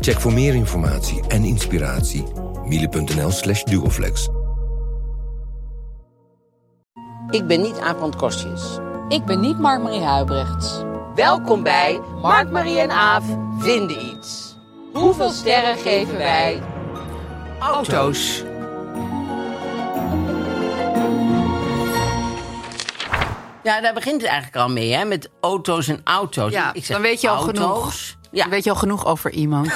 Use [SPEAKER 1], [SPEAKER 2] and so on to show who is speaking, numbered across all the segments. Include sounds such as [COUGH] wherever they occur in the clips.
[SPEAKER 1] Check voor meer informatie en inspiratie miele.nl slash duoflex.
[SPEAKER 2] Ik ben niet Aaf Kostjes.
[SPEAKER 3] Ik ben niet Mark-Marie Huibrechts.
[SPEAKER 2] Welkom bij Mark, Marie en Aaf vinden iets. Hoeveel sterren geven wij auto's? Ja, daar begint het eigenlijk al mee, hè? Met auto's en auto's.
[SPEAKER 3] Ja,
[SPEAKER 2] Ik zeg
[SPEAKER 3] dan weet je al
[SPEAKER 2] auto's.
[SPEAKER 3] genoeg.
[SPEAKER 2] Ja.
[SPEAKER 3] Weet je al genoeg over iemand.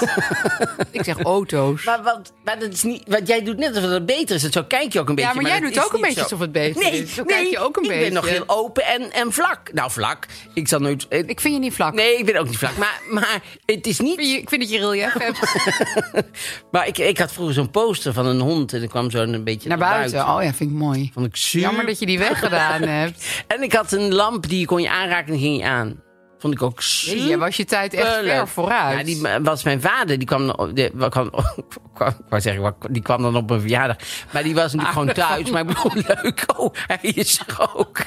[SPEAKER 3] [LAUGHS] ik zeg auto's.
[SPEAKER 2] Maar, wat, maar dat is niet, wat jij doet net alsof het beter is. Zo kijk je ook een beetje.
[SPEAKER 3] ja, maar, jij doet ook een beetje
[SPEAKER 2] zo.
[SPEAKER 3] alsof het beter
[SPEAKER 2] Nee,
[SPEAKER 3] is. Zo
[SPEAKER 2] nee,
[SPEAKER 3] kijk je ook een
[SPEAKER 2] ik
[SPEAKER 3] beetje.
[SPEAKER 2] ben nog heel open en, en vlak. Nou, vlak. Ik zal nooit... eh,
[SPEAKER 3] Ik vind je niet vlak.
[SPEAKER 2] Nee, ik ben ook niet vlak. Maar, maar het is
[SPEAKER 3] Ik vind
[SPEAKER 2] niet...
[SPEAKER 3] je- Ik vind dat je relief hebt. [LAUGHS]
[SPEAKER 2] Maar ik, ik had vroeger zo'n poster van een hond. En er kwam zo een beetje
[SPEAKER 3] Naar buiten. Oh ja, vind ik mooi.
[SPEAKER 2] Vond ik super.
[SPEAKER 3] Jammer dat je die weggedaan [LAUGHS] hebt.
[SPEAKER 2] En ik had een lamp die kon je aanraken en ging je aan. Vond ik ook super.
[SPEAKER 3] Jeetje, was je tijd echt ver vooruit.
[SPEAKER 2] Ja, die was mijn vader. Die kwam, die, kwam, kwam, ik wou zeggen, die kwam dan op mijn verjaardag. Maar die was natuurlijk gewoon thuis. Maar ik bedoel, [LAUGHS] leuk. Oh, hij is er ook.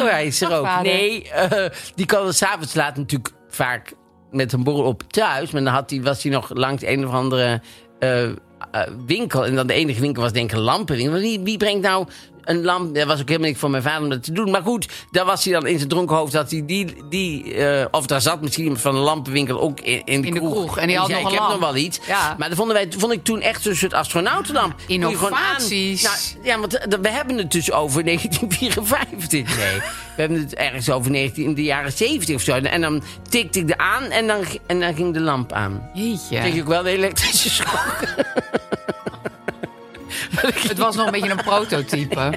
[SPEAKER 2] Oh, hij is er ook. Nee, eh, die kwam s'avonds laat natuurlijk vaak met een borrel op thuis. Maar dan had hij, was hij nog langs een of andere eh, eh, winkel. En dan de enige winkel was denk ik een lampenwinkel. Wie, wie brengt nou een lamp? Dat was ook helemaal niet voor mijn vader om dat te doen. Maar goed, daar was hij dan in zijn dronken hoofd. Dat hij die, die eh, of daar zat misschien iemand van een lampenwinkel ook in, in de,
[SPEAKER 3] In de
[SPEAKER 2] kroeg.
[SPEAKER 3] kroeg. En die had
[SPEAKER 2] zei,
[SPEAKER 3] nog
[SPEAKER 2] ik
[SPEAKER 3] een
[SPEAKER 2] heb
[SPEAKER 3] lamp.
[SPEAKER 2] nog wel iets.
[SPEAKER 3] Ja.
[SPEAKER 2] Maar dat vonden wij, vond ik toen echt zo'n soort astronautenlamp. Gewoon aan.
[SPEAKER 3] Innovaties.
[SPEAKER 2] Nou, ja, want eh, we hebben het dus over [LAUGHS] 1954. Nee, [LAUGHS] we hebben het ergens over 19, in de jaren 70 of zo. En dan tikte ik er aan en dan, en dan ging de lamp aan.
[SPEAKER 3] Jeetje.
[SPEAKER 2] Kreeg je ook wel de elektrische [LAUGHS] schok. [LAUGHS]
[SPEAKER 3] Het was nog een beetje een prototype.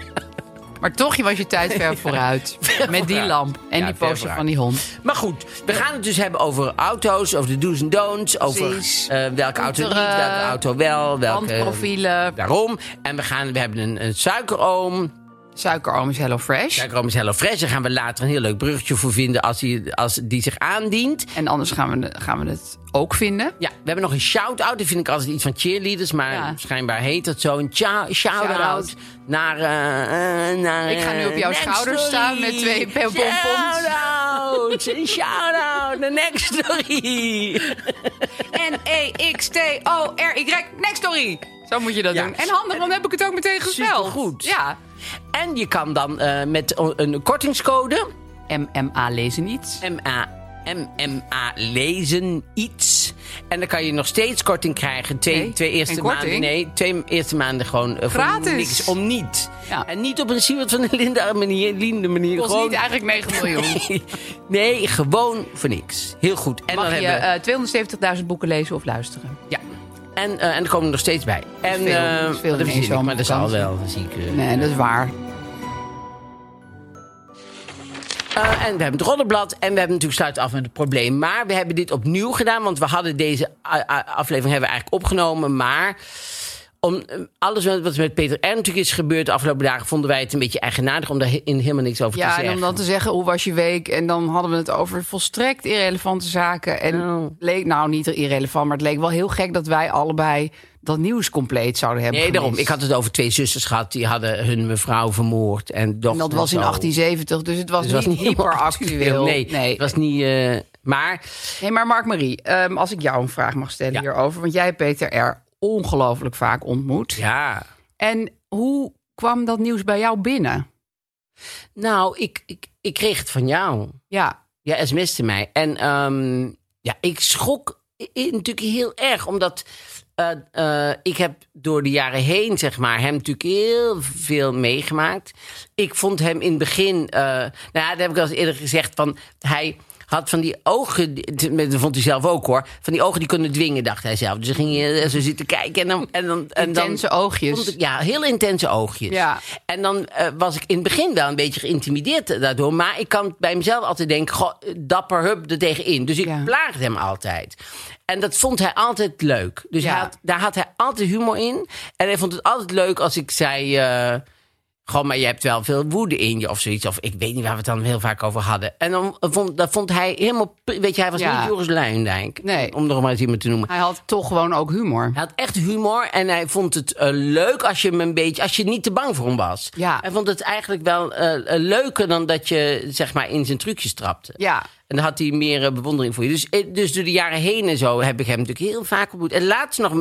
[SPEAKER 3] Maar toch, je was je tijd ver [LAUGHS] vooruit. Met die lamp en
[SPEAKER 2] Ja,
[SPEAKER 3] die poster van die hond.
[SPEAKER 2] Maar goed, we gaan het dus hebben over auto's, over de do's en don'ts. Over eh, welke auto niet, welke auto wel. Welke,
[SPEAKER 3] Handprofielen,
[SPEAKER 2] Daarom. En we, gaan, we hebben een, een suikeroom.
[SPEAKER 3] Suikeroom is Hello Fresh.
[SPEAKER 2] Suikeroom is Hello Fresh. Daar gaan we later een heel leuk bruggetje voor vinden als die, als die zich aandient.
[SPEAKER 3] En anders gaan we, gaan we het ook vinden.
[SPEAKER 2] Ja, we hebben nog een shout-out. Dat vind ik altijd iets van cheerleaders. Maar
[SPEAKER 3] Ja.
[SPEAKER 2] schijnbaar heet het zo. Een shout-out naar, eh, naar...
[SPEAKER 3] Ik ga nu op jouw
[SPEAKER 2] eh,
[SPEAKER 3] schouders
[SPEAKER 2] Next
[SPEAKER 3] staan met twee pompons.
[SPEAKER 2] Shout-out! Een shout-out naar Next Story.
[SPEAKER 3] N-E-X-T-O-R-Y. Next story. Zo moet je dat
[SPEAKER 2] Ja.
[SPEAKER 3] doen. En handig, dan heb ik het ook meteen gespeld.
[SPEAKER 2] Supergoed.
[SPEAKER 3] Ja.
[SPEAKER 2] En je kan dan eh, met een kortingscode...
[SPEAKER 3] MMA lezen niet.
[SPEAKER 2] MA, MMA lezen iets. En dan kan je nog steeds korting krijgen. Twee,
[SPEAKER 3] Nee,
[SPEAKER 2] twee eerste maanden. Nee, twee eerste maanden gewoon voor
[SPEAKER 3] Gratis.
[SPEAKER 2] niks. Om niet.
[SPEAKER 3] Ja.
[SPEAKER 2] En niet op een Siewert van de Linde [LAUGHS] manier. Linde manier
[SPEAKER 3] Kost
[SPEAKER 2] gewoon,
[SPEAKER 3] niet eigenlijk 9 miljoen. [LAUGHS]
[SPEAKER 2] nee, gewoon voor niks. Heel goed. En
[SPEAKER 3] Mag
[SPEAKER 2] dan
[SPEAKER 3] je
[SPEAKER 2] hebben we...
[SPEAKER 3] eh 270.000 boeken lezen of luisteren.
[SPEAKER 2] ja. En, eh, en er komen er nog steeds bij. En,
[SPEAKER 3] veel. is veel
[SPEAKER 2] dat ik, maar dat zal
[SPEAKER 3] zomervakantie.
[SPEAKER 2] wel. Zie ik, eh,
[SPEAKER 3] Nee, dat is waar.
[SPEAKER 2] Eh, en we hebben het roddelblad. En we hebben natuurlijk sluit af met het probleem. Maar we hebben dit opnieuw gedaan. Want we hadden deze aflevering hebben we eigenlijk opgenomen. Maar om alles wat met Peter R. natuurlijk is gebeurd de afgelopen dagen... vonden wij het een beetje eigenaardig om daar in helemaal niks over te
[SPEAKER 3] Ja,
[SPEAKER 2] zeggen.
[SPEAKER 3] en om dan te zeggen, hoe was je week? En dan hadden we het over volstrekt irrelevante zaken. En
[SPEAKER 2] Oh.
[SPEAKER 3] leek, nou niet irrelevant, maar het leek wel heel gek dat wij allebei dat nieuws compleet zouden hebben
[SPEAKER 2] Nee, daarom. Ik had het over twee zusters gehad. Die hadden hun mevrouw vermoord. En,
[SPEAKER 3] dat was in
[SPEAKER 2] zo.
[SPEAKER 3] 1870, dus het was
[SPEAKER 2] Dus het
[SPEAKER 3] niet,
[SPEAKER 2] was niet helemaal
[SPEAKER 3] hyperactueel. [LAUGHS]
[SPEAKER 2] Nee,
[SPEAKER 3] nee.
[SPEAKER 2] het was niet... eh, maar
[SPEAKER 3] Nee, maar Mark-Marie, ehm, als ik jou een vraag mag stellen
[SPEAKER 2] Ja.
[SPEAKER 3] hierover... want jij Peter R. ongelooflijk vaak ontmoet.
[SPEAKER 2] ja...
[SPEAKER 3] En hoe kwam dat nieuws bij jou binnen?
[SPEAKER 2] Nou, ik, ik, ik kreeg het van jou.
[SPEAKER 3] Ja,
[SPEAKER 2] Ja, sms'te mij. En ehm, ja, ik schrok natuurlijk heel erg, omdat eh, eh, ik heb door de jaren heen, zeg maar, hem natuurlijk heel veel meegemaakt. Ik vond hem in het begin, eh, nou ja, dat heb ik al eens eerder gezegd, van hij had van die ogen, dat vond hij zelf ook hoor, van die ogen die kunnen dwingen, dacht hij zelf. Dus dan ging zo zitten kijken en dan... En dan en dan
[SPEAKER 3] Intense oogjes.
[SPEAKER 2] ik- ja, heel intense oogjes.
[SPEAKER 3] Ja.
[SPEAKER 2] En dan eh, was ik in het begin wel een beetje geïntimideerd daardoor. Maar ik kan bij mezelf altijd denken, goh, dapper, hup, er tegenin. Dus ik
[SPEAKER 3] Ja.
[SPEAKER 2] plaagde hem altijd. En dat vond hij altijd leuk. Dus
[SPEAKER 3] Ja.
[SPEAKER 2] hij had, daar had hij altijd humor in. En hij vond het altijd leuk als ik zei... eh, Gewoon, maar je hebt wel veel woede in je of zoiets. Of ik weet niet waar we het dan heel vaak over hadden. En dan vond, dat vond hij helemaal... Weet je, hij was
[SPEAKER 3] Ja.
[SPEAKER 2] niet Joris Luijendijk.
[SPEAKER 3] Nee.
[SPEAKER 2] Om nog maar eens iemand te noemen.
[SPEAKER 3] Hij had toch gewoon ook humor.
[SPEAKER 2] Hij had echt humor en hij vond het eh, leuk als je hem een beetje, als je niet te bang voor hem was.
[SPEAKER 3] Ja.
[SPEAKER 2] Hij vond het eigenlijk wel eh, eh, leuker dan dat je zeg maar in zijn trucjes trapte.
[SPEAKER 3] Ja.
[SPEAKER 2] En dan had hij meer bewondering voor je. Dus, dus door de jaren heen en zo heb ik hem natuurlijk heel vaak ontmoet. En laatst nog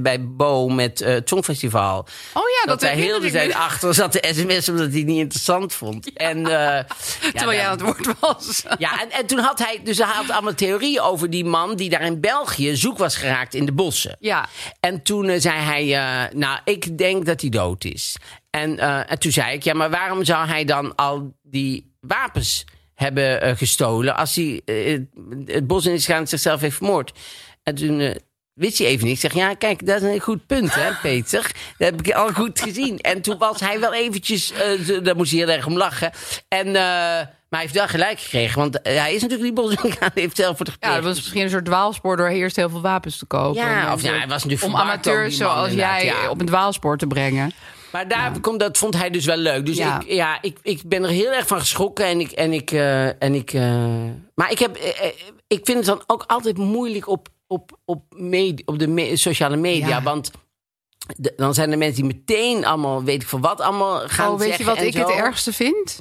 [SPEAKER 2] bij Bo met het Songfestival.
[SPEAKER 3] Oh ja, dat,
[SPEAKER 2] hij heel de tijd. Achter zat de sms omdat hij het niet interessant vond. En, eh, ja, [LAUGHS]
[SPEAKER 3] Terwijl jij aan het woord was.
[SPEAKER 2] ja, en, en toen had hij, dus hij had allemaal theorieën over die man die daar in België zoek was geraakt in de bossen.
[SPEAKER 3] Ja.
[SPEAKER 2] En toen eh, zei hij, eh, nou, ik denk dat hij dood is. En, en toen zei ik, ja, maar waarom zou hij dan al die wapens hebben gestolen als hij het bos in is gegaan en zichzelf heeft vermoord? En toen wist hij even niet. Ik zeg, ja, kijk, dat is een goed punt, hè, Peter. Dat heb ik al goed gezien. En toen was hij wel eventjes, zo- daar moest hij heel erg om lachen. En, eh, maar hij heeft wel gelijk gekregen, want eh, hij is natuurlijk die. Hij heeft zelf voor het
[SPEAKER 3] Ja, dat was misschien een soort dwaalspoor door eerst heel veel wapens te kopen.
[SPEAKER 2] Ja, of ja,
[SPEAKER 3] mensen-
[SPEAKER 2] hij was natuurlijk
[SPEAKER 3] Om amateurs zoals jij
[SPEAKER 2] ja.
[SPEAKER 3] op een dwaalspoor te brengen.
[SPEAKER 2] Maar daar komt, dat vond hij dus wel leuk. Dus
[SPEAKER 3] Ja.
[SPEAKER 2] ik, ja, ik, ik ben er heel erg van geschrokken. En ik, en ik, en ik, maar ik, heb, ik vind het dan ook altijd moeilijk op, op, op, op de me- sociale media.
[SPEAKER 3] Ja.
[SPEAKER 2] Want de- dan zijn er mensen die meteen allemaal, weet ik veel wat, allemaal gaan
[SPEAKER 3] Oh, weet je
[SPEAKER 2] zeggen
[SPEAKER 3] wat ik het
[SPEAKER 2] zo.
[SPEAKER 3] ergste vind?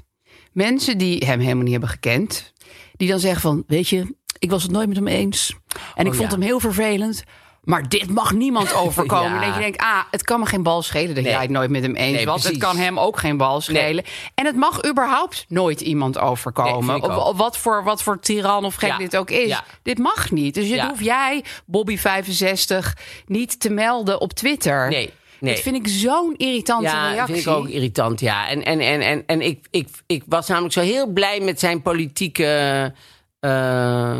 [SPEAKER 3] Mensen die hem helemaal niet hebben gekend. Die dan zeggen van, weet je, ik was het nooit met hem eens. En ik
[SPEAKER 2] Oh,
[SPEAKER 3] vond
[SPEAKER 2] ja.
[SPEAKER 3] hem heel vervelend. Maar dit mag niemand [LAUGHS] overkomen.
[SPEAKER 2] Ja.
[SPEAKER 3] Dat je denkt, ah, het kan me geen bal schelen dat
[SPEAKER 2] Nee.
[SPEAKER 3] jij het nooit met hem eens
[SPEAKER 2] Nee,
[SPEAKER 3] was. Het kan hem ook geen bal schelen. En het mag überhaupt nooit iemand overkomen. of wat, voor, wat voor tiran of gek
[SPEAKER 2] Ja.
[SPEAKER 3] dit ook is.
[SPEAKER 2] Ja.
[SPEAKER 3] Dit mag niet. Dus je
[SPEAKER 2] Ja.
[SPEAKER 3] hoef jij, Bobby65, niet te melden op Twitter.
[SPEAKER 2] Nee, nee.
[SPEAKER 3] Dat vind ik zo'n irritante
[SPEAKER 2] Ja, dat
[SPEAKER 3] reactie.
[SPEAKER 2] vind ik ook irritant, ja. En, en, en, en, en ik, ik, ik was namelijk zo heel blij met zijn politieke... eh,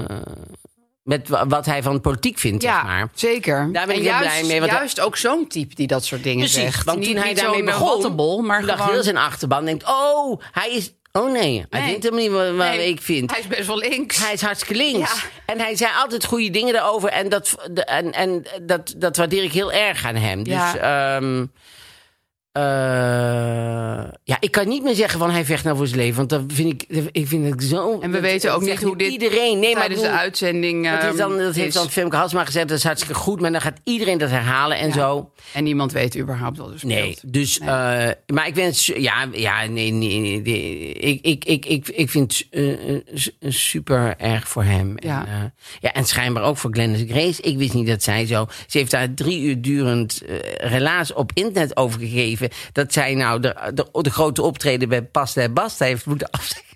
[SPEAKER 2] met wa- wat hij van politiek vindt,
[SPEAKER 3] Ja,
[SPEAKER 2] zeg maar.
[SPEAKER 3] zeker.
[SPEAKER 2] Daar ben
[SPEAKER 3] en
[SPEAKER 2] ik
[SPEAKER 3] juist,
[SPEAKER 2] blij mee, want-
[SPEAKER 3] juist ook zo'n type die dat soort dingen
[SPEAKER 2] Precies,
[SPEAKER 3] zegt.
[SPEAKER 2] want
[SPEAKER 3] Niet-
[SPEAKER 2] toen hij daarmee begon,
[SPEAKER 3] rottebol, maar
[SPEAKER 2] dacht
[SPEAKER 3] gewoon...
[SPEAKER 2] heel zijn achterban, denkt, oh, hij is... Oh nee, hij vindt hem niet wat, wat
[SPEAKER 3] Nee,
[SPEAKER 2] ik vind.
[SPEAKER 3] Hij is best wel links.
[SPEAKER 2] Hij is hartstikke links.
[SPEAKER 3] Ja.
[SPEAKER 2] En hij zei altijd goede dingen daarover. En dat, en, en dat, dat waardeer ik heel erg aan hem. Dus
[SPEAKER 3] Ja.
[SPEAKER 2] Eh, ja, ik kan niet meer zeggen van hij vecht nou voor zijn leven. Want dat vind ik, ik vind het zo...
[SPEAKER 3] En we
[SPEAKER 2] dat-
[SPEAKER 3] weten ook niet hoe dit
[SPEAKER 2] Iedereen, nee, maar
[SPEAKER 3] de uitzending
[SPEAKER 2] dat, is dan,
[SPEAKER 3] ehm,
[SPEAKER 2] dat heeft dan Femke Halsma gezegd. Dat is hartstikke goed. Maar dan gaat iedereen dat herhalen en
[SPEAKER 3] Ja.
[SPEAKER 2] zo.
[SPEAKER 3] En niemand weet überhaupt wat er speelt.
[SPEAKER 2] Nee, dus, eh, maar ik ben, su- ja, ja, nee, nee, nee, nee. ik, ik, ik, ik, ik vind het eh, su- super erg voor hem.
[SPEAKER 3] Ja.
[SPEAKER 2] En, ja, en schijnbaar ook voor Glennis Grace. Ik wist niet dat zij zo, ze heeft daar drie uur durend relaas op internet over gegeven, dat zij nou de, de, de grote optreden bij Pasta en Basta heeft moeten [LAUGHS] afzeggen.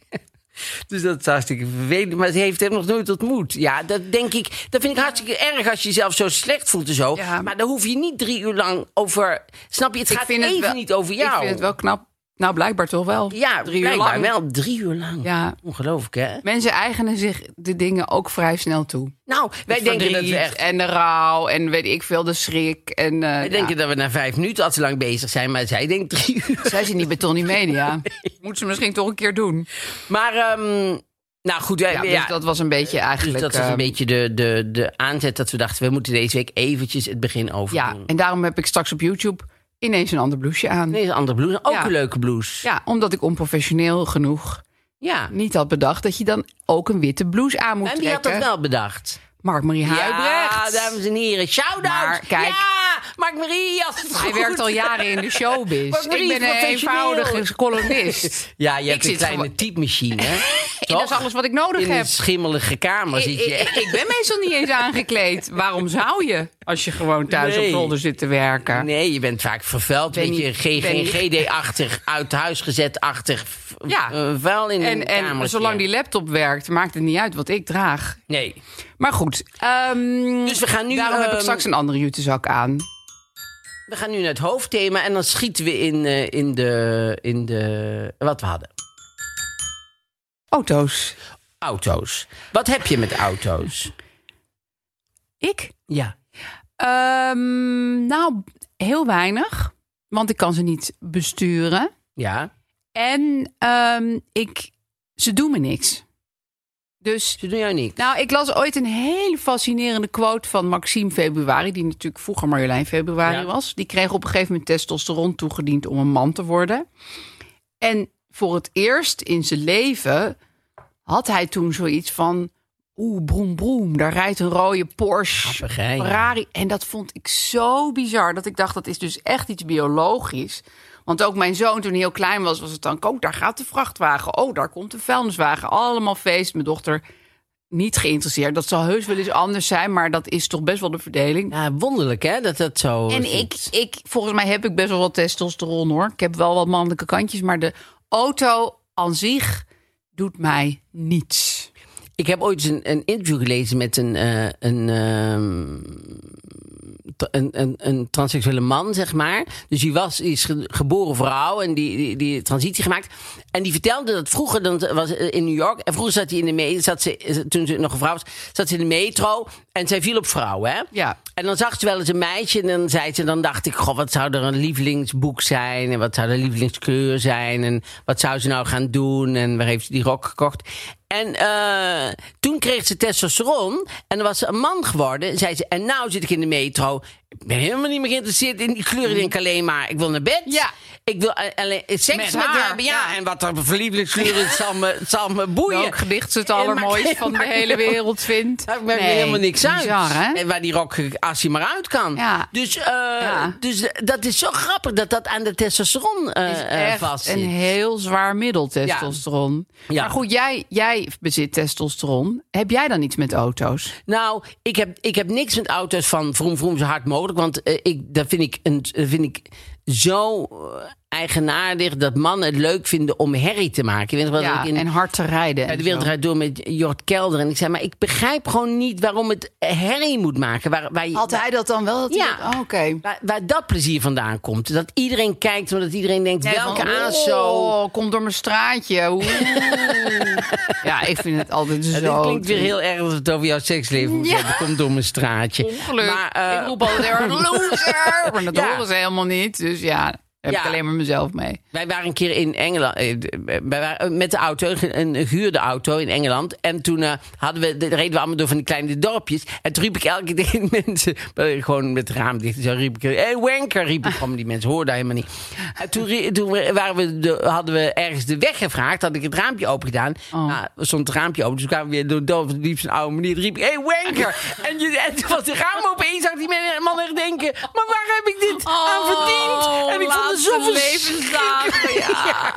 [SPEAKER 2] Dus dat is hartstikke vervelend. Maar ze heeft hem nog nooit ontmoet. Ja, dat denk ik. Dat vind ik hartstikke erg als je jezelf zo slecht voelt en zo.
[SPEAKER 3] Ja.
[SPEAKER 2] Maar dan hoef je niet drie uur lang over. Snap je? Het
[SPEAKER 3] Ik
[SPEAKER 2] gaat
[SPEAKER 3] het
[SPEAKER 2] even
[SPEAKER 3] wel-
[SPEAKER 2] niet over jou.
[SPEAKER 3] Ik vind het wel knap. Nou, blijkbaar toch wel.
[SPEAKER 2] Ja,
[SPEAKER 3] drie uur lang.
[SPEAKER 2] wel drie uur lang.
[SPEAKER 3] Ja.
[SPEAKER 2] Ongelooflijk, hè?
[SPEAKER 3] Mensen eigenen zich de dingen ook vrij snel toe.
[SPEAKER 2] Nou, wij
[SPEAKER 3] Het
[SPEAKER 2] denken dat we echt.
[SPEAKER 3] En de rouw en weet ik veel, de schrik. En, eh,
[SPEAKER 2] Wij
[SPEAKER 3] ja.
[SPEAKER 2] denken dat we na vijf minuten al te lang bezig zijn, maar zij denkt drie uur.
[SPEAKER 3] Zij zit niet bij Tony Media. Moet ze misschien toch een keer doen.
[SPEAKER 2] Maar, ehm, nou goed, wij,
[SPEAKER 3] Ja,
[SPEAKER 2] ja,
[SPEAKER 3] dus dat was een beetje
[SPEAKER 2] dus
[SPEAKER 3] eigenlijk...
[SPEAKER 2] dat was een
[SPEAKER 3] ehm,
[SPEAKER 2] beetje de, de, de aanzet dat we dachten, we moeten deze week eventjes het begin over
[SPEAKER 3] Ja, en daarom heb ik straks op YouTube ineens een ander blouseje aan.
[SPEAKER 2] Nee, een andere blouse. Ook
[SPEAKER 3] Ja.
[SPEAKER 2] een leuke blouse.
[SPEAKER 3] Ja, omdat ik onprofessioneel genoeg
[SPEAKER 2] ja.
[SPEAKER 3] niet had bedacht... dat je dan ook een witte blouse aan moet
[SPEAKER 2] En wie had
[SPEAKER 3] trekken.
[SPEAKER 2] dat wel bedacht?
[SPEAKER 3] Mark-Marie Huibrecht.
[SPEAKER 2] Ja, dames en heren. Shout-out.
[SPEAKER 3] Maar kijk-
[SPEAKER 2] ja, Mark-Marie had het
[SPEAKER 3] Hij
[SPEAKER 2] goed.
[SPEAKER 3] werkt al jaren in de showbiz. Ik ben een eenvoudige columnist. [LAUGHS]
[SPEAKER 2] Ja, je hebt
[SPEAKER 3] Ik
[SPEAKER 2] een kleine typemachine, [LAUGHS]
[SPEAKER 3] dat is alles wat ik nodig
[SPEAKER 2] In
[SPEAKER 3] heb.
[SPEAKER 2] een schimmelige kamer
[SPEAKER 3] Ik,
[SPEAKER 2] zit je.
[SPEAKER 3] ik, ik ben meestal niet eens aangekleed. Waarom zou je? Als je gewoon thuis
[SPEAKER 2] Nee.
[SPEAKER 3] op zolder zit te werken.
[SPEAKER 2] Nee, je bent vaak vervuild.
[SPEAKER 3] Ben
[SPEAKER 2] Weet je, GD-achtig, uit huis gezet-achtig
[SPEAKER 3] Ja.
[SPEAKER 2] eh, vuil in
[SPEAKER 3] En, en
[SPEAKER 2] kamertje.
[SPEAKER 3] zolang die laptop werkt, maakt het niet uit wat ik draag.
[SPEAKER 2] Nee.
[SPEAKER 3] Maar goed. ehm,
[SPEAKER 2] Dus we gaan nu...
[SPEAKER 3] daarom heb ik
[SPEAKER 2] ehm,
[SPEAKER 3] straks een andere jutezak aan.
[SPEAKER 2] We gaan nu naar het hoofdthema en dan schieten we in, eh, in, de, in de... Wat we hadden.
[SPEAKER 3] Auto's.
[SPEAKER 2] Auto's. Wat heb je met auto's?
[SPEAKER 3] Ik?
[SPEAKER 2] Ja.
[SPEAKER 3] Ehm, nou, heel weinig. Want ik kan ze niet besturen.
[SPEAKER 2] Ja.
[SPEAKER 3] En ehm, ik, ze doen me niks. Dus,
[SPEAKER 2] Ze doen jou niks.
[SPEAKER 3] nou, ik las ooit een hele fascinerende quote van Maxime Februari, die natuurlijk vroeger Marjolein Februari
[SPEAKER 2] Ja.
[SPEAKER 3] was. Die kreeg op een gegeven moment testosteron toegediend om een man te worden. En voor het eerst in zijn leven had hij toen zoiets van, oeh, broem, broem, daar rijdt een rode Porsche.
[SPEAKER 2] Grappig.
[SPEAKER 3] Ferrari. En dat vond ik zo bizar dat ik dacht dat is dus echt iets biologisch. Want ook mijn zoon toen hij heel klein was, was het dan, oh daar gaat de vrachtwagen. Oh, daar komt de vuilniswagen. Allemaal feest. Mijn dochter niet geïnteresseerd. Dat zal heus wel eens anders zijn, maar dat is toch best wel de verdeling.
[SPEAKER 2] Ja, wonderlijk hè, dat dat zo
[SPEAKER 3] En ik, ik, volgens mij heb ik best wel wat testosteron hoor. Ik heb wel wat mannelijke kantjes, maar de auto aan zich doet mij niets.
[SPEAKER 2] Ik heb ooit eens een, een interview gelezen met een, eh, een, ehm, een, een, een transseksuele man, zeg maar. Dus die was, die is ge- geboren vrouw en die, die, die transitie gemaakt. En die vertelde dat vroeger, dan was eh, in New York. En vroeger zat hij in de metro, zat ze, toen ze nog een vrouw was, zat ze in de metro. En zij viel op vrouwen, hè?
[SPEAKER 3] Ja.
[SPEAKER 2] En dan zag ze wel eens een meisje en dan zei ze, dan dacht ik, goh, wat zou er een lievelingsboek zijn en wat zou de lievelingskleur zijn en wat zou ze nou gaan doen en waar heeft ze die rok gekocht? En eh, toen kreeg ze testosteron en dan was ze een man geworden. En zei ze, en nou zit ik in de metro. Ik ben helemaal niet meer geïnteresseerd in die kleuren. Ik denk alleen maar, ik wil naar bed.
[SPEAKER 3] Ja.
[SPEAKER 2] Ik wil eh, alleen seks
[SPEAKER 3] Met
[SPEAKER 2] met,
[SPEAKER 3] haar,
[SPEAKER 2] hebben. Ja.
[SPEAKER 3] ja.
[SPEAKER 2] En wat er lievelingskleur is, zal me, zal me boeien.
[SPEAKER 3] Welk gedicht ze het
[SPEAKER 2] Eh,
[SPEAKER 3] allermooist
[SPEAKER 2] maakt-
[SPEAKER 3] van de hele wereld vindt.
[SPEAKER 2] Maakt me
[SPEAKER 3] Nee,
[SPEAKER 2] helemaal niks uit.
[SPEAKER 3] bizar?
[SPEAKER 2] En waar die rok, als hij maar uit kan.
[SPEAKER 3] Ja.
[SPEAKER 2] Dus, eh,
[SPEAKER 3] Ja.
[SPEAKER 2] dus dat is zo grappig dat dat aan de testosteron eh
[SPEAKER 3] is
[SPEAKER 2] eh,
[SPEAKER 3] echt
[SPEAKER 2] vast zit.
[SPEAKER 3] een heel zwaar middel, testosteron. Maar goed, jij, jij bezit testosteron. Heb jij dan iets met auto's?
[SPEAKER 2] Nou, ik heb, ik heb niks met auto's van vroom vroom zo hard mogelijk. Want eh, ik, dat vind ik, een, dat vind ik zo eh, eigenaardig dat mannen het leuk vinden om herrie te maken. Je weet
[SPEAKER 3] Ja,
[SPEAKER 2] ik in,
[SPEAKER 3] en hard te rijden.
[SPEAKER 2] bij de wereld draait door met Jort Kelder. En ik zei, maar ik begrijp gewoon niet waarom het herrie moet maken. Waar, waar
[SPEAKER 3] Had hij dat dan wel? Dat
[SPEAKER 2] Ja.
[SPEAKER 3] oh, Oké.
[SPEAKER 2] Waar, waar dat plezier vandaan komt. Dat iedereen kijkt, omdat iedereen denkt,
[SPEAKER 3] Nee,
[SPEAKER 2] welke
[SPEAKER 3] van,
[SPEAKER 2] ASO...
[SPEAKER 3] Oh, komt door mijn straatje. Oeh. [LAUGHS] ja, ik vind het altijd zo.
[SPEAKER 2] dit klinkt weer heel erg als het over jouw seksleven moet
[SPEAKER 3] Ja.
[SPEAKER 2] hebben. Komt door mijn straatje.
[SPEAKER 3] Ongeluk.
[SPEAKER 2] Maar, eh,
[SPEAKER 3] ik roep altijd [LAUGHS] loser. Maar dat
[SPEAKER 2] Ja.
[SPEAKER 3] horen ze helemaal niet. Dus ja, heb
[SPEAKER 2] Ja.
[SPEAKER 3] ik alleen maar mezelf mee.
[SPEAKER 2] Wij waren een keer in Engeland, eh, wij waren met de auto, een gehuurde auto in Engeland. En toen eh, hadden we, de- reden we allemaal door van die kleine dorpjes. En toen riep ik elke keer [LAUGHS] mensen, eh, gewoon met het raam dicht, zo riep ik, hé hey, wanker, riep ik gewoon, die mensen hoorden helemaal niet. En toen, toen waren we de, hadden we ergens de weg gevraagd, had ik het raampje open gedaan.
[SPEAKER 3] Oh.
[SPEAKER 2] Nou, stond het raampje open, dus toen kwamen we weer door de liefst een oude manier. Riep ik, hé hey, wanker. [LAUGHS] en, je, en toen was het raam open en je zag die man echt denken, maar waar heb ik dit aan het zo
[SPEAKER 3] Oh, laatste
[SPEAKER 2] verschrikkelijk.
[SPEAKER 3] levensdagen. Ja.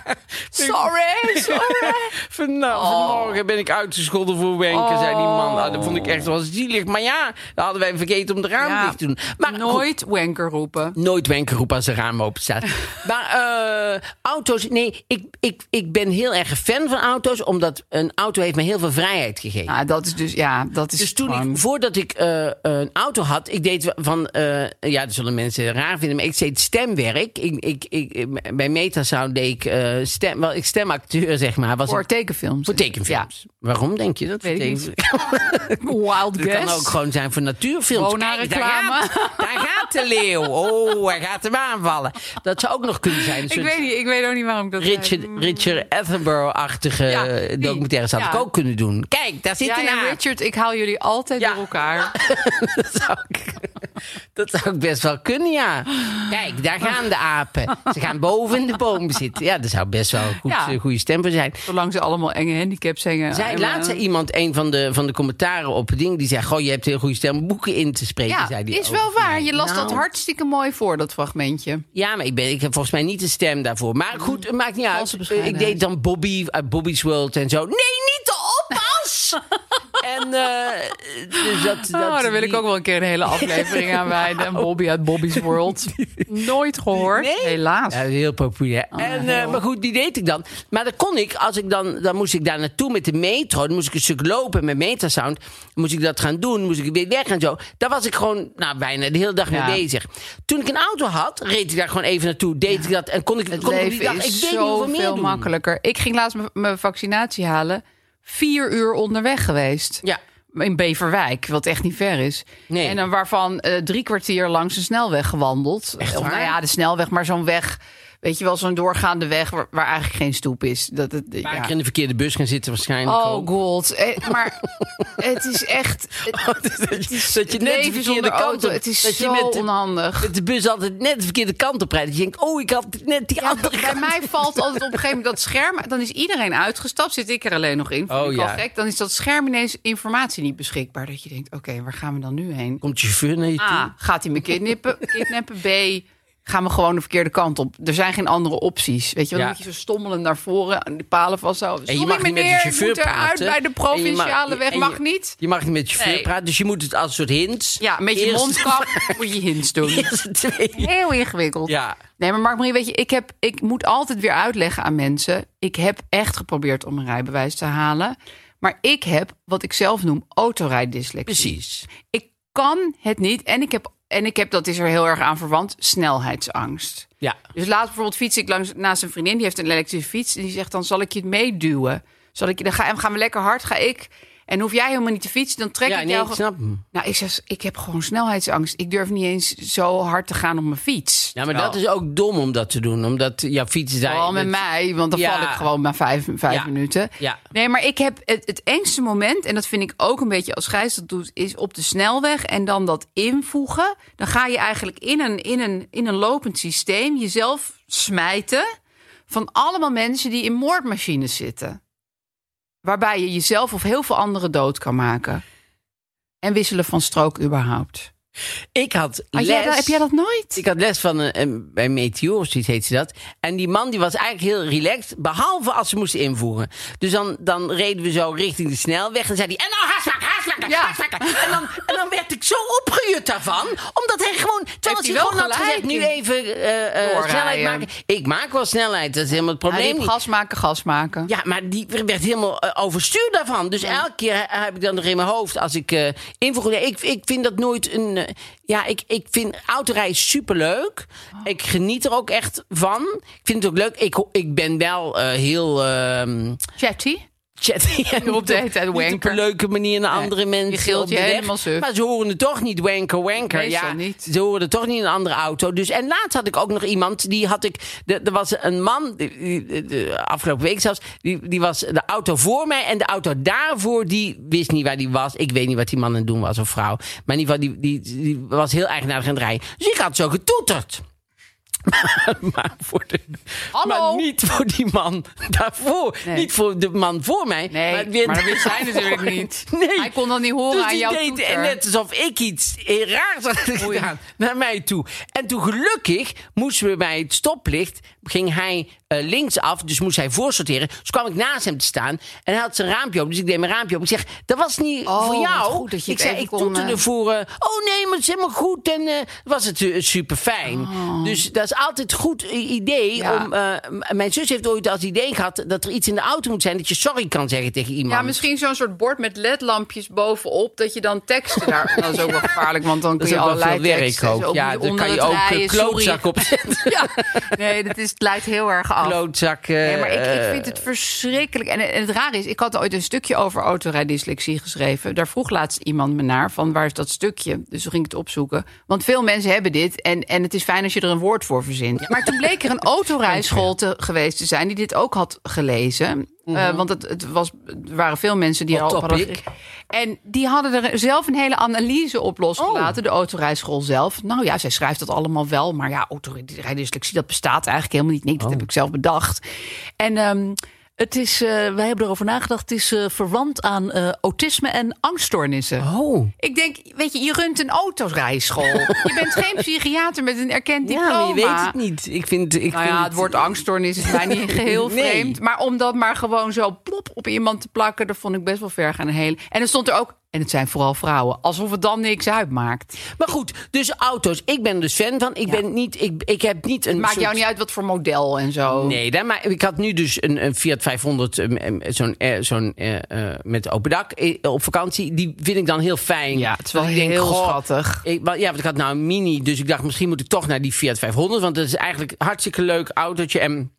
[SPEAKER 3] Sorry, sorry. [LAUGHS]
[SPEAKER 2] Van, nou, vanmorgen ben ik uitgescholden voor wenken, zei die man. Nou, dat vond ik echt wel zielig. Maar ja, dan hadden wij vergeten om de raam
[SPEAKER 3] Ja,
[SPEAKER 2] dicht te doen. Maar
[SPEAKER 3] Nooit wanker roepen.
[SPEAKER 2] nooit wenken roepen als de raam open staat. [LAUGHS] maar eh, auto's, nee, ik, ik, ik ben heel erg fan van auto's. Omdat een auto heeft me heel veel vrijheid gegeven.
[SPEAKER 3] Nou, dat is dus, ja, dat is
[SPEAKER 2] Dus toen
[SPEAKER 3] gewoon-
[SPEAKER 2] ik, voordat ik eh, een auto had, ik deed van, eh, ja, dat zullen mensen raar vinden, maar ik deed stemwerk. Ik, ik, ik, bij Metasound deed ik, eh, stem, wel, ik stemacteur, zeg maar. Was
[SPEAKER 3] voor tekenfilms.
[SPEAKER 2] voor tekenfilms. Waarom denk je dat?
[SPEAKER 3] Weet ik [LAUGHS] Wild
[SPEAKER 2] Het kan
[SPEAKER 3] guess.
[SPEAKER 2] ook gewoon zijn voor natuurfilms. Kijk, daar gaat, daar gaat de leeuw. Oh, hij gaat hem aanvallen. Dat zou ook nog kunnen zijn.
[SPEAKER 3] Ik weet, niet, ik weet ook niet waarom ik dat
[SPEAKER 2] Richard,
[SPEAKER 3] zei.
[SPEAKER 2] Richard Attenborough-achtige
[SPEAKER 3] Ja,
[SPEAKER 2] eh, had
[SPEAKER 3] Ja.
[SPEAKER 2] ik ook kunnen doen. Kijk, daar zit
[SPEAKER 3] Ja,
[SPEAKER 2] hij
[SPEAKER 3] ja. Richard, ik haal jullie altijd
[SPEAKER 2] Ja.
[SPEAKER 3] door elkaar. [LAUGHS]
[SPEAKER 2] dat, zou ik, dat zou ik best wel kunnen, ja. Kijk, daar [LAUGHS] gaan de apen. Ze gaan boven in de boom zitten. [LAUGHS] Ja, dat zou best wel een goed,
[SPEAKER 3] Ja.
[SPEAKER 2] eh, goede stem voor zijn.
[SPEAKER 3] Zolang ze allemaal enge handicaps zingen.
[SPEAKER 2] Zij,
[SPEAKER 3] eh,
[SPEAKER 2] zei iemand, een van de, van de commentaren op het ding, die zei: Goh, je hebt heel goede stem om boeken in te spreken.
[SPEAKER 3] Ja,
[SPEAKER 2] zei die
[SPEAKER 3] is wel waar. Je las
[SPEAKER 2] Nou,
[SPEAKER 3] dat hartstikke mooi voor, dat fragmentje.
[SPEAKER 2] Ja, maar ik, ben, ik heb volgens mij niet de stem daarvoor. Maar goed, het maakt niet uit. Eh, Ik deed dan Bobby uit Bobby's World en zo. Nee, niet fiets. [LAUGHS] en eh, dus dat, dat,
[SPEAKER 3] Oh, daar wil ik ook wel een keer een hele aflevering aan wijden. [LAUGHS] Bobby uit Bobby's World. Nooit gehoord.
[SPEAKER 2] Nee?
[SPEAKER 3] Helaas.
[SPEAKER 2] Ja, heel populair. en, eh, maar goed, die deed ik dan. Maar dan kon ik, als ik dan, dan moest ik daar naartoe met de metro. Dan moest ik een stuk lopen met Metasound. Dan moest ik dat gaan doen. moest ik weer weg en zo. Daar was ik gewoon, nou, bijna de hele dag
[SPEAKER 3] Ja.
[SPEAKER 2] mee bezig. Toen ik een auto had, reed ik daar gewoon even naartoe. Deed ik dat en kon ik,
[SPEAKER 3] Het
[SPEAKER 2] kon ik op die
[SPEAKER 3] leven
[SPEAKER 2] dag, ik
[SPEAKER 3] is
[SPEAKER 2] weet niet hoeveel meer doen.
[SPEAKER 3] makkelijker. Ik ging laatst mijn vaccinatie halen. Vier uur onderweg geweest.
[SPEAKER 2] Ja.
[SPEAKER 3] In Beverwijk, wat echt niet ver is.
[SPEAKER 2] Nee.
[SPEAKER 3] En dan waarvan eh, drie kwartier langs de snelweg gewandeld.
[SPEAKER 2] Echt
[SPEAKER 3] Of,
[SPEAKER 2] waar?
[SPEAKER 3] nou ja, de snelweg, maar zo'n weg. Weet je wel, zo'n doorgaande weg waar, waar eigenlijk geen stoep is. Dat, het,
[SPEAKER 2] Een paar
[SPEAKER 3] ja.
[SPEAKER 2] keer in de verkeerde bus gaan zitten waarschijnlijk
[SPEAKER 3] Oh
[SPEAKER 2] ook.
[SPEAKER 3] god. Eh, maar het is echt... [LAUGHS] Het,
[SPEAKER 2] dat,
[SPEAKER 3] is
[SPEAKER 2] dat je net de verkeerde kant
[SPEAKER 3] auto.
[SPEAKER 2] op-
[SPEAKER 3] Het is
[SPEAKER 2] dat je
[SPEAKER 3] zo
[SPEAKER 2] met de-
[SPEAKER 3] onhandig.
[SPEAKER 2] Met de bus altijd net de verkeerde kant op rijdt. Dat je denkt, oh, ik had net die
[SPEAKER 3] Ja,
[SPEAKER 2] andere
[SPEAKER 3] bij
[SPEAKER 2] kant.
[SPEAKER 3] mij valt altijd op een gegeven moment dat scherm. Dan is iedereen uitgestapt, zit ik er alleen nog in.
[SPEAKER 2] Oh, ja.
[SPEAKER 3] gek. Dan is dat scherm ineens informatie niet beschikbaar. Dat je denkt, oké, waar gaan we dan nu heen?
[SPEAKER 2] Komt je chauffeur naar je toe?
[SPEAKER 3] A, gaat hij me kidnappen? kidnappen? B, gaan we gewoon de verkeerde kant op? Er zijn geen andere opties. Weet je, wel?
[SPEAKER 2] Ja.
[SPEAKER 3] moet je zo stommelen naar voren aan de palen vasthouden.
[SPEAKER 2] En je mag niet met de chauffeur
[SPEAKER 3] ik moet eruit
[SPEAKER 2] praten.
[SPEAKER 3] bij de
[SPEAKER 2] En mag-
[SPEAKER 3] provinciale weg.
[SPEAKER 2] en je-
[SPEAKER 3] Mag niet.
[SPEAKER 2] Je mag niet met je chauffeur
[SPEAKER 3] Nee.
[SPEAKER 2] praten, dus je moet het als een soort hints.
[SPEAKER 3] Ja, met je mondkap [LAUGHS] moet je hints doen. Heel ingewikkeld.
[SPEAKER 2] Ja.
[SPEAKER 3] Nee, maar Mark-Marie, weet je, ik, heb, ik moet altijd weer uitleggen aan mensen. Ik heb echt geprobeerd om een rijbewijs te halen. Maar ik heb wat ik zelf noem autorijdyslexie.
[SPEAKER 2] Precies.
[SPEAKER 3] Ik kan het niet. En ik heb, en ik heb, dat is er heel erg aan verwant, snelheidsangst.
[SPEAKER 2] Ja.
[SPEAKER 3] Dus laatst bijvoorbeeld fiets ik langs, naast een vriendin. Die heeft een elektrische fiets. En die zegt dan, zal ik je het meeduwen? Zal ik je, dan ga, gaan we lekker hard, ga ik... En hoef jij helemaal niet te fietsen, dan trek
[SPEAKER 2] Ja,
[SPEAKER 3] ik
[SPEAKER 2] nee,
[SPEAKER 3] jou...
[SPEAKER 2] ik snap hem.
[SPEAKER 3] Nou, ik zeg, ik heb gewoon snelheidsangst. Ik durf niet eens zo hard te gaan op mijn fiets.
[SPEAKER 2] Ja, maar dat is ook dom om dat te doen. Omdat jouw fiets daar...
[SPEAKER 3] Vooral met
[SPEAKER 2] dat-
[SPEAKER 3] mij, want dan
[SPEAKER 2] Ja.
[SPEAKER 3] val ik gewoon na vijf, vijf
[SPEAKER 2] Ja.
[SPEAKER 3] minuten.
[SPEAKER 2] Ja.
[SPEAKER 3] Nee, maar ik heb het, het engste moment, en dat vind ik ook een beetje als Gijs dat doet, is op de snelweg en dan dat invoegen. Dan ga je eigenlijk in een, in een, in een lopend systeem jezelf smijten van allemaal mensen die in moordmachines zitten. Waarbij je jezelf of heel veel anderen dood kan maken. En wisselen van strook überhaupt.
[SPEAKER 2] Ik had les...
[SPEAKER 3] jij dat, heb jij dat nooit?
[SPEAKER 2] Ik had les van een, een- bij Meteor, of zoiets heet ze dat. En die man die was eigenlijk heel relaxed, behalve als ze moesten invoegen. Dus dan, dan reden we zo richting de snelweg en zei hij... En nou, haast maken, haast maken,
[SPEAKER 3] Ja.
[SPEAKER 2] En dan, en dan werd ik zo opgejut daarvan. Omdat hij gewoon... Terwijl
[SPEAKER 3] hij
[SPEAKER 2] gewoon had gezegd, nu even eh, eh, snelheid maken. Ik maak wel snelheid, dat is helemaal het probleem
[SPEAKER 3] gas maken, gas maken.
[SPEAKER 2] Ja, maar die werd helemaal eh, overstuur daarvan. Dus elke keer heb ik dan nog in mijn hoofd als ik invoeg. Nee, ik, ik vind dat nooit een. Ja, ik, ik vind autorijden superleuk. Ik geniet er ook echt van. Ik vind het ook leuk. Ik, ik ben wel eh, heel. ehm
[SPEAKER 3] Chatty. [LAUGHS] de hele tijd
[SPEAKER 2] niet op
[SPEAKER 3] wanker.
[SPEAKER 2] een leuke manier naar
[SPEAKER 3] Nee,
[SPEAKER 2] andere mensen.
[SPEAKER 3] je gilt
[SPEAKER 2] op
[SPEAKER 3] je
[SPEAKER 2] de weg.
[SPEAKER 3] helemaal suf.
[SPEAKER 2] Maar ze horen het toch niet, wanker, wanker.
[SPEAKER 3] Meestal
[SPEAKER 2] ja,
[SPEAKER 3] niet.
[SPEAKER 2] Ze horen het toch niet in een andere auto. Dus, en laatst had ik ook nog iemand, die had ik... Er was een man, die- die- de afgelopen week zelfs... Die, die was de auto voor mij en de auto daarvoor... die wist niet waar die was. Ik weet niet wat die man aan het doen was of vrouw. Maar in ieder geval, die, die, die was heel eigenaardig aan het rijden. Dus ik had zo getoeterd. [LAUGHS] maar, voor de,
[SPEAKER 3] Hallo?
[SPEAKER 2] maar niet voor die man daarvoor.
[SPEAKER 3] Nee.
[SPEAKER 2] Niet voor de man voor mij.
[SPEAKER 3] Nee, maar,
[SPEAKER 2] weer-
[SPEAKER 3] dat wist hij natuurlijk [LAUGHS] niet.
[SPEAKER 2] Nee.
[SPEAKER 3] Hij kon dat niet horen
[SPEAKER 2] Dus
[SPEAKER 3] aan jouw
[SPEAKER 2] deed
[SPEAKER 3] toeter.
[SPEAKER 2] net alsof ik iets raars had gedaan naar mij toe. En toen gelukkig moesten we bij het stoplicht, ging hij eh, linksaf, dus moest hij voorsorteren. Dus kwam ik naast hem te staan en hij had zijn raampje open. Dus ik deed mijn raampje open. Ik zeg, dat was niet
[SPEAKER 3] Oh,
[SPEAKER 2] voor jou.
[SPEAKER 3] goed dat je
[SPEAKER 2] ik
[SPEAKER 3] het
[SPEAKER 2] zei, ik
[SPEAKER 3] kon,
[SPEAKER 2] toeterde
[SPEAKER 3] eh,
[SPEAKER 2] voor, eh, oh nee, maar het is helemaal goed. En eh, was het super fijn. Dus dat is altijd een goed idee.
[SPEAKER 3] Oh. Ja.
[SPEAKER 2] Om, eh, m- mijn zus heeft ooit als idee gehad dat er iets in de auto moet zijn dat je sorry kan zeggen tegen iemand.
[SPEAKER 3] Ja, misschien zo'n soort bord met ledlampjes bovenop. Dat je dan teksten daar... [LAUGHS] Dat is ook wel gevaarlijk, want dan
[SPEAKER 2] Dat
[SPEAKER 3] kun
[SPEAKER 2] is
[SPEAKER 3] je
[SPEAKER 2] ook wel
[SPEAKER 3] allerlei
[SPEAKER 2] veel werk
[SPEAKER 3] teksten.
[SPEAKER 2] ook. Ja,
[SPEAKER 3] onder
[SPEAKER 2] kan je ook klootzak op [LAUGHS] zetten.
[SPEAKER 3] Ja, nee, dat is, het leidt heel erg af.
[SPEAKER 2] Klootzak.
[SPEAKER 3] Nee, maar ik, ik
[SPEAKER 2] eh,
[SPEAKER 3] vind het verschrikkelijk. En, en het rare is, ik had ooit een stukje over autorijdyslexie geschreven. Daar vroeg laatst iemand me naar van waar is dat stukje? Dus toen ging ik het opzoeken. Want veel mensen hebben dit en, en het is fijn als je er een woord voor verzint. Maar toen bleek er een [LAUGHS] autorijschool te, geweest te zijn die dit ook had gelezen. Eh, want het, het was, er waren veel mensen die
[SPEAKER 2] Hot
[SPEAKER 3] al hadden. En die hadden er zelf een hele analyse op losgelaten, de autorijschool zelf. Nou ja, zij schrijft dat allemaal wel, maar ja, autorijdyslexie, dat bestaat eigenlijk helemaal niet. Nee, dat heb ik zelf bedacht. En ehm, Het is, eh, wij hebben erover nagedacht, het is eh, verwant aan eh, autisme en angststoornissen.
[SPEAKER 2] Oh.
[SPEAKER 3] Ik denk, weet je, je runt een autorijschool. je bent geen psychiater met een erkend
[SPEAKER 2] Ja,
[SPEAKER 3] diploma.
[SPEAKER 2] maar je weet het niet. Ik vind, ik
[SPEAKER 3] Nou ja,
[SPEAKER 2] vind
[SPEAKER 3] het woord angststoornis is mij niet [LAUGHS] geheel
[SPEAKER 2] Nee.
[SPEAKER 3] vreemd. Maar om dat maar gewoon zo plop op iemand te plakken, dat vond ik best wel ver gaan. Heel. En er stond er ook, en het zijn vooral vrouwen, alsof het dan niks uitmaakt.
[SPEAKER 2] Maar goed, dus auto's. Ik ben dus fan van. Ik,
[SPEAKER 3] Ja.
[SPEAKER 2] ben niet, ik, ik heb niet een.
[SPEAKER 3] Maakt
[SPEAKER 2] soort-
[SPEAKER 3] jou niet uit wat voor model en zo.
[SPEAKER 2] Nee, daar, maar ik had nu dus een, een Fiat 500, eh, eh, zo'n eh, zo'n eh, eh, met open dak op vakantie. Die vind ik dan heel fijn.
[SPEAKER 3] Ja, het is wel
[SPEAKER 2] denk,
[SPEAKER 3] heel
[SPEAKER 2] goh,
[SPEAKER 3] schattig.
[SPEAKER 2] Ik, wa- ja, want ik had nou een mini, dus ik dacht misschien moet ik toch naar die Fiat 500. Want dat is eigenlijk een hartstikke leuk autootje. En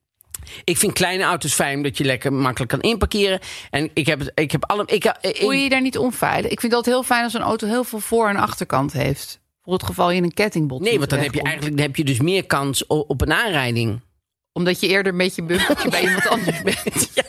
[SPEAKER 2] ik vind kleine auto's fijn, omdat je lekker makkelijk kan inparkeren. En ik heb, ik heb alle... Ik, ik,
[SPEAKER 3] Voel je je daar niet onveilig? Ik vind dat heel fijn als een auto heel veel voor- en achterkant heeft. Voor het geval je in een kettingbot
[SPEAKER 2] nee, want dan heb je eigenlijk dan heb je dus meer kans op een aanrijding.
[SPEAKER 3] Omdat je eerder een beetje bumpertje bij iemand [LAUGHS] anders bent.
[SPEAKER 2] Ja,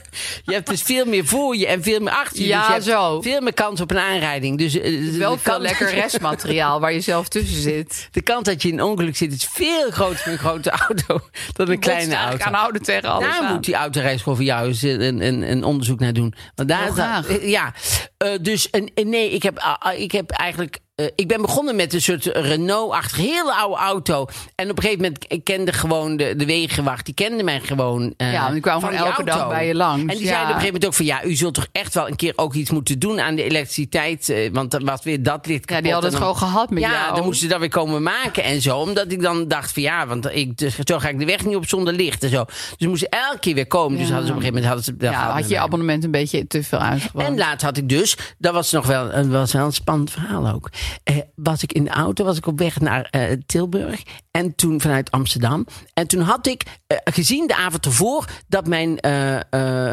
[SPEAKER 2] je hebt dus veel meer voor je en veel meer achter je.
[SPEAKER 3] Ja,
[SPEAKER 2] dus je hebt
[SPEAKER 3] zo.
[SPEAKER 2] veel meer kans op een aanrijding. Dus eh,
[SPEAKER 3] Wel
[SPEAKER 2] de
[SPEAKER 3] veel
[SPEAKER 2] kans-
[SPEAKER 3] lekker restmateriaal waar je zelf tussen zit. [LAUGHS]
[SPEAKER 2] De kans dat je in een ongeluk zit is veel groter voor een grote auto [LAUGHS] dan een kleine auto.
[SPEAKER 3] aan houden tegen alles
[SPEAKER 2] Daar
[SPEAKER 3] aan.
[SPEAKER 2] moet die autorijschool voor jou eens een, een, een onderzoek naar doen. Want daar,
[SPEAKER 3] graag.
[SPEAKER 2] ja, Eh, dus en, nee, ik heb, ah, ik heb eigenlijk. Eh, ik ben begonnen met een soort Renault-achtige hele oude auto. En op een gegeven moment ik kende gewoon de, de wegenwacht. Die kende mij gewoon. eh,
[SPEAKER 3] Ja, die kwam
[SPEAKER 2] van
[SPEAKER 3] elke dag bij je langs.
[SPEAKER 2] En die
[SPEAKER 3] Ja.
[SPEAKER 2] zeiden op een gegeven moment ook van ja, u zult toch echt wel een keer ook iets moeten doen aan de elektriciteit. eh, want dan was weer dat licht.
[SPEAKER 3] Ja, die hadden
[SPEAKER 2] en
[SPEAKER 3] het gewoon gehad met
[SPEAKER 2] ja,
[SPEAKER 3] jou.
[SPEAKER 2] dan moesten ze dat weer komen maken en zo. Omdat ik dan dacht van ja, want ik, dus, zo ga ik de weg niet op zonder licht en zo. Dus ze moesten elke keer weer komen. Dus
[SPEAKER 3] Ja.
[SPEAKER 2] hadden ze op een gegeven moment hadden ze.
[SPEAKER 3] Ja, had je abonnement een beetje te veel uitgewoond.
[SPEAKER 2] En laatst had ik dus, dat was nog wel, een- was wel een spannend verhaal ook. Eh, was ik in de auto, was ik op weg naar eh, Tilburg. En toen vanuit Amsterdam. En toen had ik eh, gezien de avond ervoor dat mijn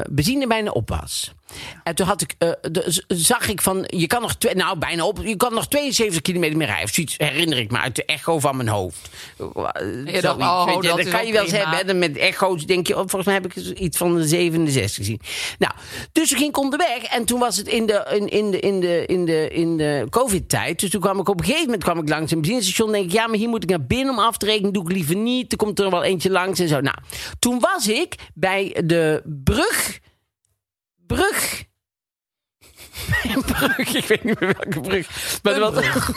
[SPEAKER 2] benzine bijna op was. En toen had ik, eh, de- zag ik van, je kan nog, twee, nou bijna op, je kan nog 72 kilometer meer rijden. Of zoiets herinner ik me uit de echo van mijn hoofd.
[SPEAKER 3] Oh, dat
[SPEAKER 2] dat
[SPEAKER 3] is
[SPEAKER 2] kan je wel eens
[SPEAKER 3] prima.
[SPEAKER 2] hebben. met echo's denk je, oh, volgens mij heb ik iets van de 67 gezien. Nou, dus toen ging ik onderweg en toen was het in de, in, in de, in de, in de, in de covid-tijd. Dus toen kwam ik op een gegeven moment kwam ik langs een benzinestation. denk ik, ja, maar hier moet ik naar binnen om af te rekenen. Doe ik liever niet. Er komt er wel eentje langs en zo. Nou, toen was ik bij de brug. Brug. Een [LAUGHS] brug, ik weet niet meer welke brug. Maar, er was een brug.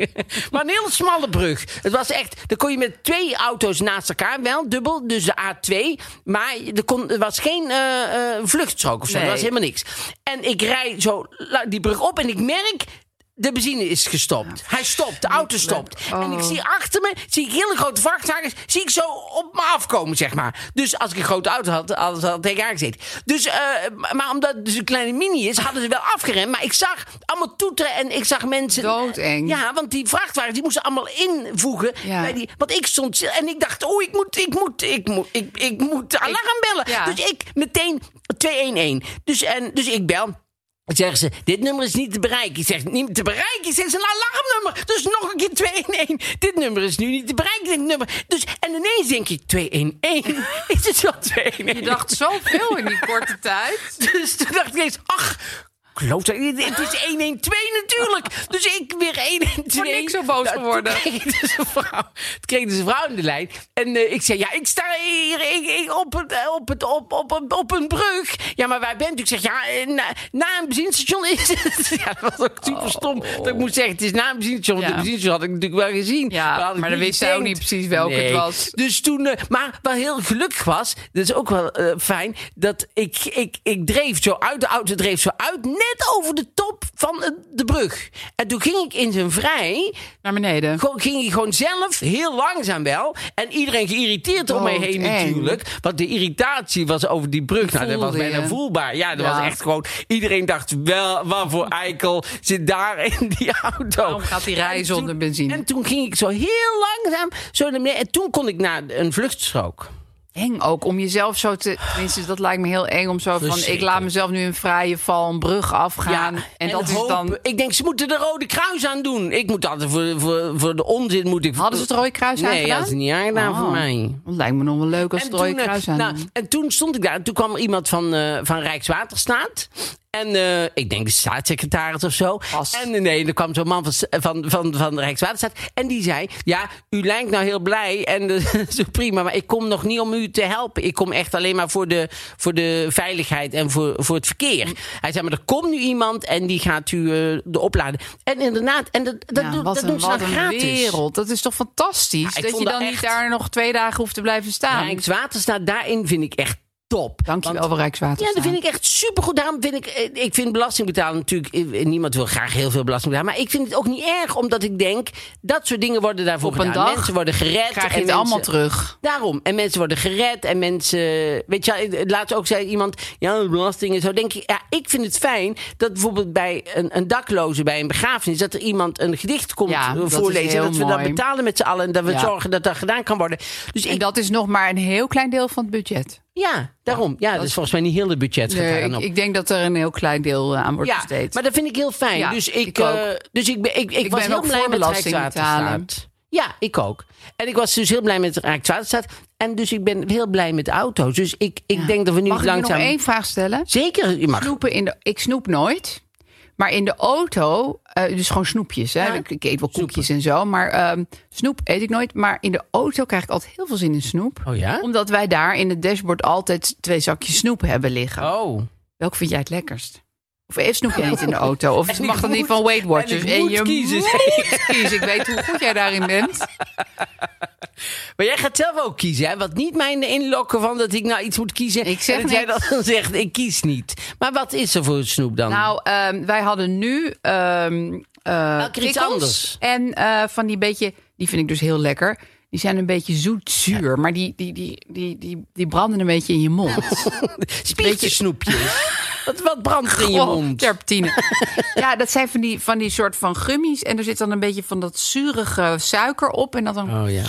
[SPEAKER 2] [LAUGHS] maar een hele smalle brug. Het was echt, dan kon je met twee auto's naast elkaar, wel dubbel, dus de A2. Maar er, kon, er was geen eh, eh, vluchtstrook of zo,
[SPEAKER 3] Nee.
[SPEAKER 2] er was helemaal niks. En ik rijd zo die brug op en ik merk, de benzine is gestopt. Hij stopt, de auto stopt. En ik zie achter me, zie ik hele grote vrachtwagens, zie ik zo op me afkomen, zeg maar. Dus als ik een grote auto had, hadden ze al tegen haar gezeten. Dus, eh, maar omdat het dus een kleine mini is, hadden ze wel afgeremd. Maar ik zag allemaal toeteren en ik zag mensen...
[SPEAKER 3] Doodeng.
[SPEAKER 2] Ja, want die vrachtwagens die moesten allemaal invoegen.
[SPEAKER 3] Ja.
[SPEAKER 2] Bij die, want ik stond en ik dacht, oh, ik moet, ik moet, ik moet, ik, ik moet alarm bellen.
[SPEAKER 3] ja.
[SPEAKER 2] Dus ik meteen 211. Dus, en, dus ik bel. Zeggen ze, dit nummer is niet te bereiken. Ik zeg, niet te bereiken? Ik zeg, het is een alarmnummer. Dus nog een keer 211. Dit nummer is nu niet te bereiken. Dit nummer. Dus, en ineens denk ik, 211? [LAUGHS] Is het wel 211?
[SPEAKER 3] Je dacht zoveel in die korte tijd. [LAUGHS]
[SPEAKER 2] Dus toen dacht ik eens, ach, klootzak, het is 112 natuurlijk. Dus ik weer 112.
[SPEAKER 3] Voor niks zo boos
[SPEAKER 2] Nou,
[SPEAKER 3] geworden.
[SPEAKER 2] Toen kreeg dus een vrouw, toen kreeg dus een vrouw in de lijn. En eh, ik zei, ja, ik sta hier ik, ik, op, het, eh, op, het, op, op, op, een brug. Ja, maar waar bent u? Ik zeg, ja, eh, na, na een benzinestation is het. [LAUGHS] Ja, dat was ook super stom. Dat ik moest zeggen, het is na een
[SPEAKER 3] Oh. Ja.
[SPEAKER 2] de benzinestation had ik natuurlijk wel gezien.
[SPEAKER 3] Ja, maar dan wist zij ook niet precies welke het was.
[SPEAKER 2] Dus toen, maar wat heel gelukkig was, dat is ook wel fijn, dat ik, ik, ik dreef zo uit de auto, dreef zo uit, net over de top van de brug. En toen ging ik in zijn vrij,
[SPEAKER 3] Naar beneden.
[SPEAKER 2] gewoon, ging hij gewoon zelf, heel langzaam wel, en iedereen geïrriteerd om mij heen
[SPEAKER 3] Doodeng.
[SPEAKER 2] natuurlijk. Want de irritatie was over die brug, nou, dat was bijna
[SPEAKER 3] je.
[SPEAKER 2] voelbaar. Ja, dat
[SPEAKER 3] Ja.
[SPEAKER 2] was echt gewoon, iedereen dacht wel, wat voor eikel zit daar in die auto.
[SPEAKER 3] Waarom gaat hij rijden
[SPEAKER 2] toen-
[SPEAKER 3] zonder benzine?
[SPEAKER 2] En toen ging ik zo heel langzaam zo naar beneden. En toen kon ik naar een vluchtstrook.
[SPEAKER 3] Eng ook om jezelf zo te. Tenminste, dat lijkt me heel eng om zo van. Ik laat mezelf nu een vrije val, een brug afgaan. en, dat is dan.
[SPEAKER 2] Ik denk, ze moeten de Rode Kruis aan doen. Ik moet altijd voor, voor, voor de onzin moet ik...
[SPEAKER 3] Hadden ze het Rode Kruis
[SPEAKER 2] Nee,
[SPEAKER 3] aangedaan?
[SPEAKER 2] hadden ze niet aangedaan
[SPEAKER 3] Oh.
[SPEAKER 2] voor mij.
[SPEAKER 3] Dat lijkt me nog wel leuk als
[SPEAKER 2] En
[SPEAKER 3] het Rode
[SPEAKER 2] toen, eh,
[SPEAKER 3] Kruis aan
[SPEAKER 2] nou, en toen stond ik daar. En toen kwam er iemand van, eh, van Rijkswaterstaat. En eh, ik denk de staatssecretaris of zo. En eh, nee, er kwam zo'n man van, van, van, van de Rijkswaterstaat. En die zei, ja, u lijkt nou heel blij. En [LAUGHS] zo prima, maar ik kom nog niet om u te helpen. Ik kom echt alleen maar voor de, voor de veiligheid en voor, voor het verkeer. Hij zei, maar er komt nu iemand en die gaat u eh, de opladen. En inderdaad, en dat, dat,
[SPEAKER 3] Ja,
[SPEAKER 2] doen-
[SPEAKER 3] wat
[SPEAKER 2] dat
[SPEAKER 3] een,
[SPEAKER 2] doen ze
[SPEAKER 3] wat
[SPEAKER 2] dan gratis.
[SPEAKER 3] wereld. Dat is toch fantastisch?
[SPEAKER 2] Ja,
[SPEAKER 3] dat je dan niet daar nog twee dagen hoeft te blijven staan.
[SPEAKER 2] Rijkswaterstaat, daarin vind ik echt top.
[SPEAKER 3] Dankjewel
[SPEAKER 2] Want-
[SPEAKER 3] voor Rijkswaterstaat.
[SPEAKER 2] Ja, dat vind ik echt supergoed. Daarom vind ik, eh, ik vind belasting betalen natuurlijk, eh, niemand wil graag heel veel belasting betalen. Maar ik vind het ook niet erg, omdat ik denk, dat soort dingen worden daarvoor
[SPEAKER 3] Op een
[SPEAKER 2] gedaan.
[SPEAKER 3] dag
[SPEAKER 2] mensen worden gered.
[SPEAKER 3] Krijg je
[SPEAKER 2] en
[SPEAKER 3] het
[SPEAKER 2] mensen-
[SPEAKER 3] allemaal terug.
[SPEAKER 2] Daarom. En mensen worden gered. En mensen. Weet je, eh, laatst ook zei iemand. Ja, de belasting en zo. Denk ik. Ja, ik vind het fijn dat bijvoorbeeld bij een, een dakloze bij een begrafenis. dat er iemand een gedicht komt
[SPEAKER 3] Ja,
[SPEAKER 2] eh,
[SPEAKER 3] dat
[SPEAKER 2] voorlezen. en dat we dat
[SPEAKER 3] mooi.
[SPEAKER 2] betalen met z'n allen. En dat we
[SPEAKER 3] Ja.
[SPEAKER 2] zorgen dat dat gedaan kan worden. Dus
[SPEAKER 3] En
[SPEAKER 2] ik.
[SPEAKER 3] dat is nog maar een heel klein deel van het budget.
[SPEAKER 2] Ja, daarom. Ja, dat is volgens mij niet heel het budget. gaat
[SPEAKER 3] Nee, ik,
[SPEAKER 2] op.
[SPEAKER 3] ik denk dat er een heel klein deel eh, aan wordt
[SPEAKER 2] Ja,
[SPEAKER 3] besteed.
[SPEAKER 2] maar dat vind ik heel fijn.
[SPEAKER 3] Ja,
[SPEAKER 2] dus ik, eh, dus ik, ben, ik, ik,
[SPEAKER 3] Ik
[SPEAKER 2] was
[SPEAKER 3] ben
[SPEAKER 2] heel blij met Rijkswaterstaat. Ja, ik ook. En ik was dus heel blij met Rijkswaterstaat. En dus ik ben heel blij met de auto's. Dus ik, ik
[SPEAKER 3] Ja.
[SPEAKER 2] denk dat we nu
[SPEAKER 3] Mag ik je
[SPEAKER 2] langzaam...
[SPEAKER 3] nog één vraag stellen?
[SPEAKER 2] Zeker, je mag.
[SPEAKER 3] Snoepen in de, ik snoep nooit. Maar in de auto, eh, dus gewoon snoepjes. Hè?
[SPEAKER 2] Ja.
[SPEAKER 3] Ik, eet wel koekjes en zo. Maar ehm, snoep eet ik nooit. Maar in de auto krijg ik altijd heel veel zin in snoep.
[SPEAKER 2] Oh ja?
[SPEAKER 3] Omdat wij daar in het dashboard altijd twee zakjes snoep hebben liggen.
[SPEAKER 2] Oh.
[SPEAKER 3] Welk vind jij het lekkerst? Of eerst snoep jij niet in de auto? Of [LAUGHS] mag dat niet van Weight Watchers?
[SPEAKER 2] en moet
[SPEAKER 3] je
[SPEAKER 2] kiezen.
[SPEAKER 3] moet [LAUGHS] kiezen. Ik weet hoe goed jij daarin bent.
[SPEAKER 2] Maar jij gaat zelf ook kiezen, hè? Wat niet mijn inlokken van dat ik nou iets moet kiezen.
[SPEAKER 3] Ik zeg
[SPEAKER 2] en dat jij dan [LAUGHS] zegt, ik kies niet. Maar wat is er voor snoep dan?
[SPEAKER 3] Nou, ehm, wij hadden nu
[SPEAKER 2] Elke keer iets anders.
[SPEAKER 3] En eh, van die beetje, die vind ik dus heel lekker. Die zijn een beetje zoet-zuur, maar die, die, die, die, die, die branden een beetje in je mond. [LAUGHS]
[SPEAKER 2] Spiertjesnoepjes. [LAUGHS] wat, wat brandt in je mond?
[SPEAKER 3] terpentine. ja, dat zijn van die, van die soort van gummies. En er zit dan een beetje van dat zurige suiker op. En dat, dan,
[SPEAKER 2] Oh ja.